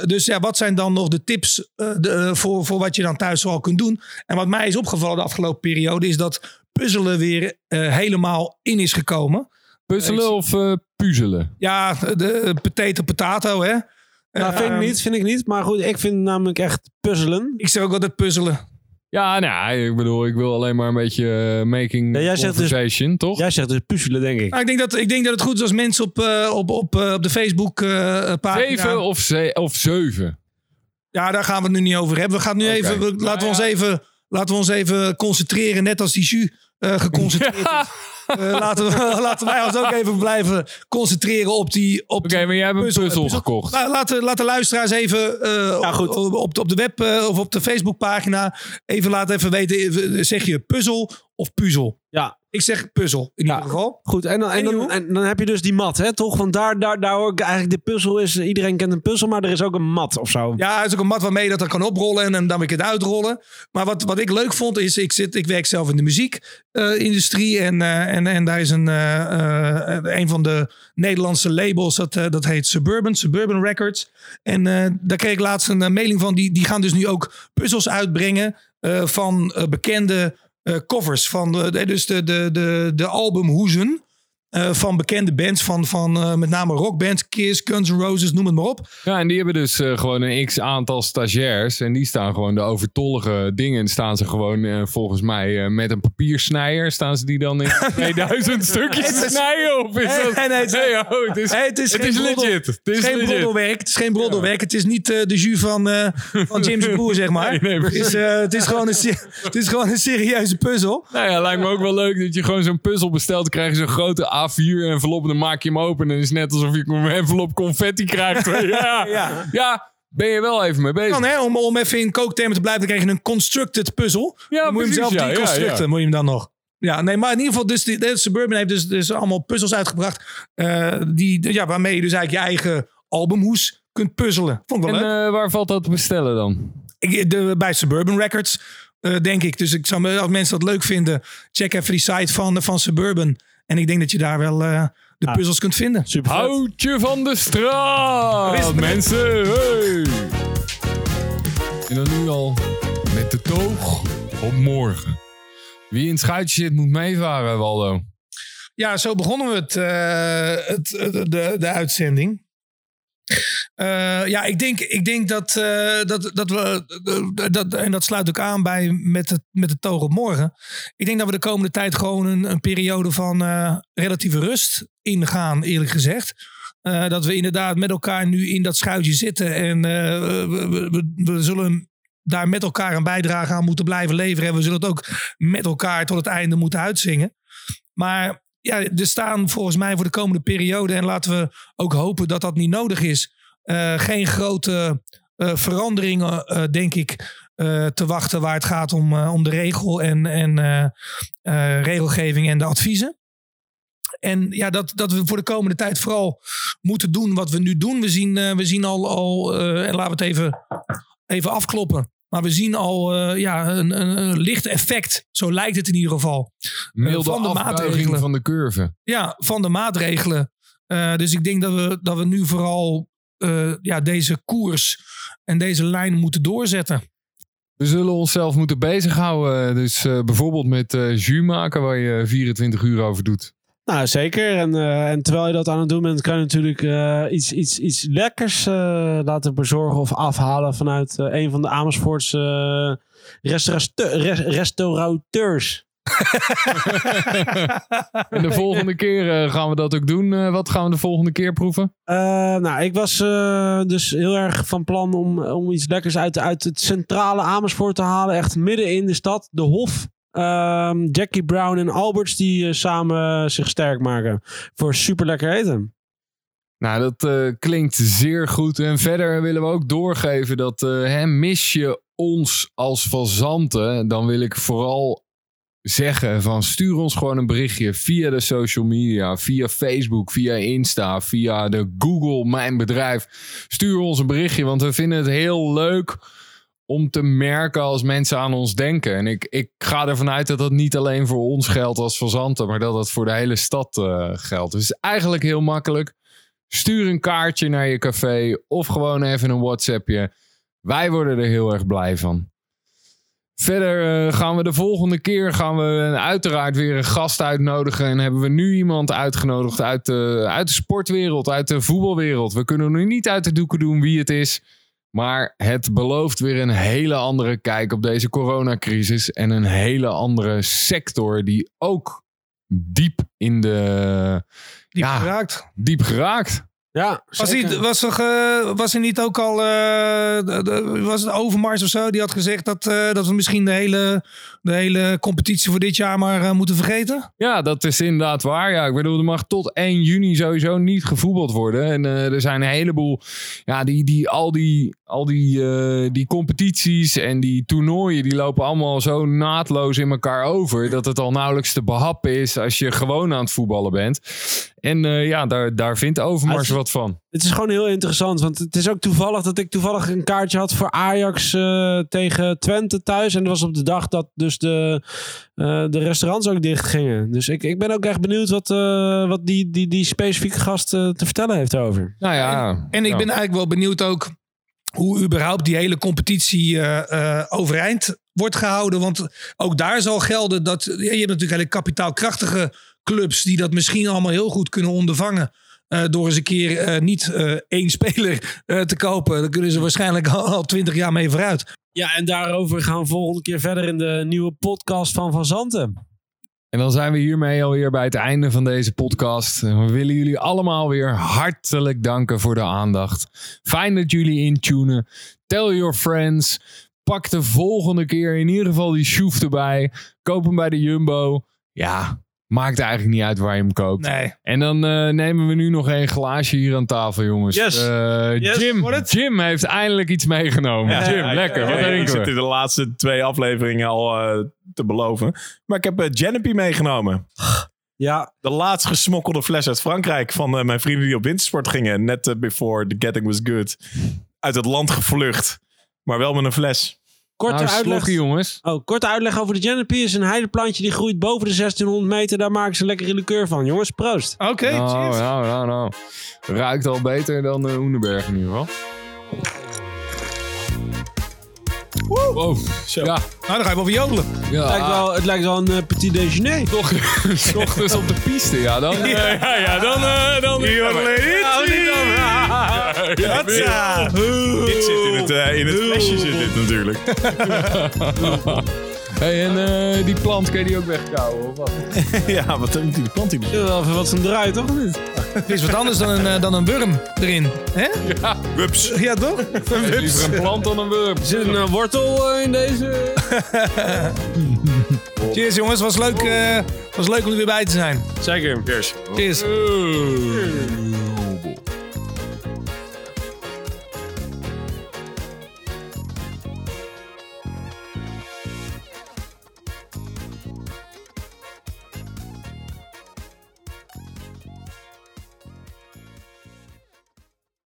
Dus ja, wat zijn dan nog de tips de, voor, voor wat je dan thuis zoal kunt doen? En wat mij is opgevallen de afgelopen periode is dat puzzelen weer helemaal in is gekomen. Puzzelen of eh, puzzelen? Ja, de potato potato hè. Nou, vind ik Ehm, niet, vind ik niet. Maar goed, ik vind namelijk echt puzzelen. Ik zeg ook altijd puzzelen. Ja, nou, ik bedoel, ik wil alleen maar een beetje eh, making Ja, jij zegt dus- conversation, toch? Jij zegt dus puzzelen, denk ik. Nou, ik, denk dat, ik denk dat het goed is als mensen op, eh, op, op, eh, op de Facebook eh pagina... Zeven of, ze of zeven? Ja, daar gaan we het nu niet over hebben. We gaan nu even, we- Nou laten, we ons ja. even, laten we ons even concentreren, net als die jus eh, geconcentreerd is. Eh, laten, we, laten wij ons ook even blijven concentreren op die... Op Oké, die maar jij hebt een puzzel- gekocht. La- laten, laten luisteraars even eh, Ja, goed. Op, op, de- op de web eh, of op de Facebookpagina even laten even weten, zeg je puzzel of puzzel? Ja, Ik zeg puzzel in ieder geval. Goed, en dan, en, dan, en dan heb je dus die mat, hè, toch? Want daar, daar, daar hoor ik eigenlijk, de puzzel is, iedereen kent een puzzel, maar er is ook een mat of zo. Ja, het is ook een mat waarmee je dat dan kan oprollen en, en dan weer het uitrollen. Maar wat, wat ik leuk vond is, ik, zit, ik werk zelf in de muziekindustrie. en, eh, en, en daar is een, eh, eh, een van de Nederlandse labels, dat, eh, dat heet Suburban, Suburban Records. En eh, daar kreeg ik laatst een eh, mailing van, die, die gaan dus nu ook puzzels uitbrengen eh, van eh, bekende eh, covers. Van de- dus de, de, de, de albumhoezen. Eh, van bekende bands, van, van eh, met name rockbands, Kiss, Guns N' Roses, noem het maar op. Ja, en die hebben dus eh, gewoon een x aantal stagiairs. En die staan gewoon de overtollige dingen. Staan ze gewoon volgens mij met een papiersnijer. Staan ze die dan in 2000 stukjes te snijden? Of is Nee, dat... oh, het is, Nee, het is het geen is broddel- legit. Het is geen broddelwerk. Het is geen broddelwerk. Het is niet de jus van, van James Boer, zeg maar. Nee, nee, het, is, het, is gewoon een, het is gewoon een serieuze puzzel. Nou ja, lijkt me ook wel leuk dat je gewoon zo'n puzzel bestelt. Dan krijg je zo'n grote A4 envelop en dan maak je hem open. En het is net alsof je een envelop confetti krijgt. ja. Ja. ja, ben je wel even mee bezig. Dan, hè, om, om even in kooktermen te blijven, dan krijg je een constructed puzzel. Ja, dan moet je hem zelf ja, deconstructen, ja. moet je hem dan nog. Ja, nee, maar in ieder geval, dus die, de Suburban heeft dus, dus allemaal puzzels uitgebracht. eh, die, ja, waarmee je dus eigenlijk je eigen albumhoes kunt puzzelen. Vond ik wel En leuk. eh, waar valt dat te bestellen dan? Ik, de, bij Suburban Records, eh, denk ik. Dus ik zou, als mensen dat leuk vinden, check even die site van, van Suburban. En ik denk dat je daar wel eh, de puzzels kunt vinden. Super vet. Houtje van de straat, mensen. Hey. En dan nu al met de toog op morgen. Wie in het schuitje zit moet meevaren, Waldo. Ja, zo begonnen we het, eh, het, het- de, de uitzending. Eh, ja, ik denk, ik denk dat, eh, dat, dat we. eh, dat, en dat sluit ook aan bij met het, met toog op morgen. Ik denk dat we de komende tijd gewoon een, een periode van relatieve rust ingaan, eerlijk gezegd. Dat we inderdaad met elkaar nu in dat schuitje zitten. En we, we zullen daar met elkaar een bijdrage aan moeten blijven leveren. En we zullen het ook met elkaar tot het einde moeten uitzingen. Maar ja, er staan volgens mij voor de komende periode, en laten we ook hopen dat dat niet nodig is, eh, geen grote eh, veranderingen, eh, denk ik, te wachten waar het gaat om, om de regel en, en regelgeving en de adviezen. En ja, dat, dat we voor de komende tijd vooral moeten doen wat we nu doen. We zien, we zien al, al en laten we het even, even afkloppen. Maar we zien al eh, ja, een, een, een licht effect. Zo lijkt het in ieder geval. Milde van de maatregelen. van de curve. Ja, van de maatregelen. Eh, dus ik denk dat we, dat we nu vooral eh, ja, deze koers en deze lijn moeten doorzetten. We zullen onszelf moeten bezighouden. Dus eh, bijvoorbeeld met eh jus maken waar je 24 uur over doet. Nou, zeker. En, eh, en terwijl je dat aan het doen bent, kan je natuurlijk eh, iets, iets, iets lekkers eh, laten bezorgen of afhalen vanuit een van de Amersfoortse restaurate- res- restaurateurs. En de volgende keer gaan we dat ook doen. Wat gaan we de volgende keer proeven? Nou, ik was dus heel erg van plan om, om iets lekkers uit, uit het centrale Amersfoort te halen. Echt midden in de stad. De Hof. Ehm, Jackie Brown en Alberts die eh, samen zich sterk maken. Voor super lekker eten. Nou, dat eh, klinkt zeer goed. En verder willen we ook doorgeven dat eh, hè, mis je ons als fazanten, dan wil ik vooral zeggen van stuur ons gewoon een berichtje via de social media, via Facebook, via Insta, via de Google Mijn Bedrijf. Stuur ons een berichtje, want we vinden het heel leuk om te merken als mensen aan ons denken. En ik, ik ga ervan uit dat dat niet alleen voor ons geldt als fazanten, maar dat dat voor de hele stad eh, geldt. Dus eigenlijk heel makkelijk. Stuur een kaartje naar je café of gewoon even een WhatsAppje. Wij worden er heel erg blij van. Verder eh, gaan we de volgende keer gaan we uiteraard weer een gast uitnodigen. En hebben we nu iemand uitgenodigd uit de, uit de sportwereld, uit de voetbalwereld. We kunnen nu niet uit de doeken doen wie het is. Maar het belooft weer een hele andere kijk op deze coronacrisis. En een hele andere sector die ook diep in de... Die Ja. geraakt. Diep geraakt. Ja, Was, die, was, er, was er niet ook al, eh, de- de- was het Overmars of zo, die had gezegd dat, eh, dat we misschien de hele, de hele competitie voor dit jaar maar eh, moeten vergeten? Ja, dat is inderdaad waar. Ja, ik bedoel, er mag tot 1 juni sowieso niet gevoetbald worden. En eh, er zijn een heleboel, ja, die, die, al die, al die, eh, die competities en die toernooien, die lopen allemaal zo naadloos in elkaar over. Dat het al nauwelijks te behappen is als je gewoon aan het voetballen bent. En ja, daar, daar vindt Overmars wat van. Het is gewoon heel interessant, want het is ook toevallig dat ik toevallig een kaartje had voor Ajax eh, tegen Twente thuis. En dat was op de dag dat dus de, eh, de restaurants ook dicht gingen. Dus ik, ik ben ook echt benieuwd wat, eh, wat die, die, die specifieke gast te vertellen heeft over. Nou ja. En ik ja. ben eigenlijk wel benieuwd ook hoe überhaupt die hele competitie eh, eh, overeind wordt gehouden. Want ook daar zal gelden dat je hebt natuurlijk hele kapitaalkrachtige clubs die dat misschien allemaal heel goed kunnen ondervangen. Eh, door eens een keer eh, niet eh, één speler eh, te kopen. Dan kunnen ze waarschijnlijk al twintig jaar mee vooruit. Ja, en daarover gaan we volgende keer verder in de nieuwe podcast van Van Zanten. En dan zijn we hiermee alweer bij het einde van deze podcast. We willen jullie allemaal weer hartelijk danken voor de aandacht. Fijn dat jullie intunen. Tell your friends. Pak de volgende keer in ieder geval die shoef erbij. Koop hem bij de Jumbo. Ja, maakt eigenlijk niet uit waar je hem koopt. Nee. En dan eh, nemen we nu nog een glaasje hier aan tafel, jongens. Yes. Eh, Yes. Jim? Jim heeft eindelijk iets meegenomen. Jim, lekker. Wat Ja, ik zit in de laatste twee afleveringen al eh, te beloven. Maar ik heb uh, meegenomen. Ja, De laatst gesmokkelde fles uit Frankrijk van eh, mijn vrienden die op wintersport gingen. Net before the getting was good. Uit het land gevlucht. Maar wel met een fles. Korte Nou, uitleg. jongens. Oh, korte uitleg over de Genepi is een heideplantje die groeit boven de 1600 meter. Daar maken ze lekkere liqueur van. Jongens, proost. Oké, Nou, cheers. nou, nou, nou. Ruikt al beter dan uh, Hoenderberg in ieder geval. Wow. Zo. Ja, Nou, dan ga je wel weer jodelen. ja. Het lijkt wel, het lijkt wel een eh, petit déjeuner. Toch, s ochtends op de piste, ja. Dan, eh, ja, ja, dan... eh, dan Ja, Ja. Dit zit in het, eh, in het flesje zit dit natuurlijk. Hey, en eh, die plant, kun je die ook wegkouwen? Of wat? ja, wat moet die plant hier doen? Ja, wat van draai, toch? of niet? Het is wat anders dan een, eh, dan een worm erin. Hè? Ja, Wups. Ja, toch? liever een plant dan een wurm. Zit een eh, wortel in deze? Cheers jongens, was leuk, eh, was leuk om er weer bij te zijn. Zeker. Cheers. Cheers. Oeh.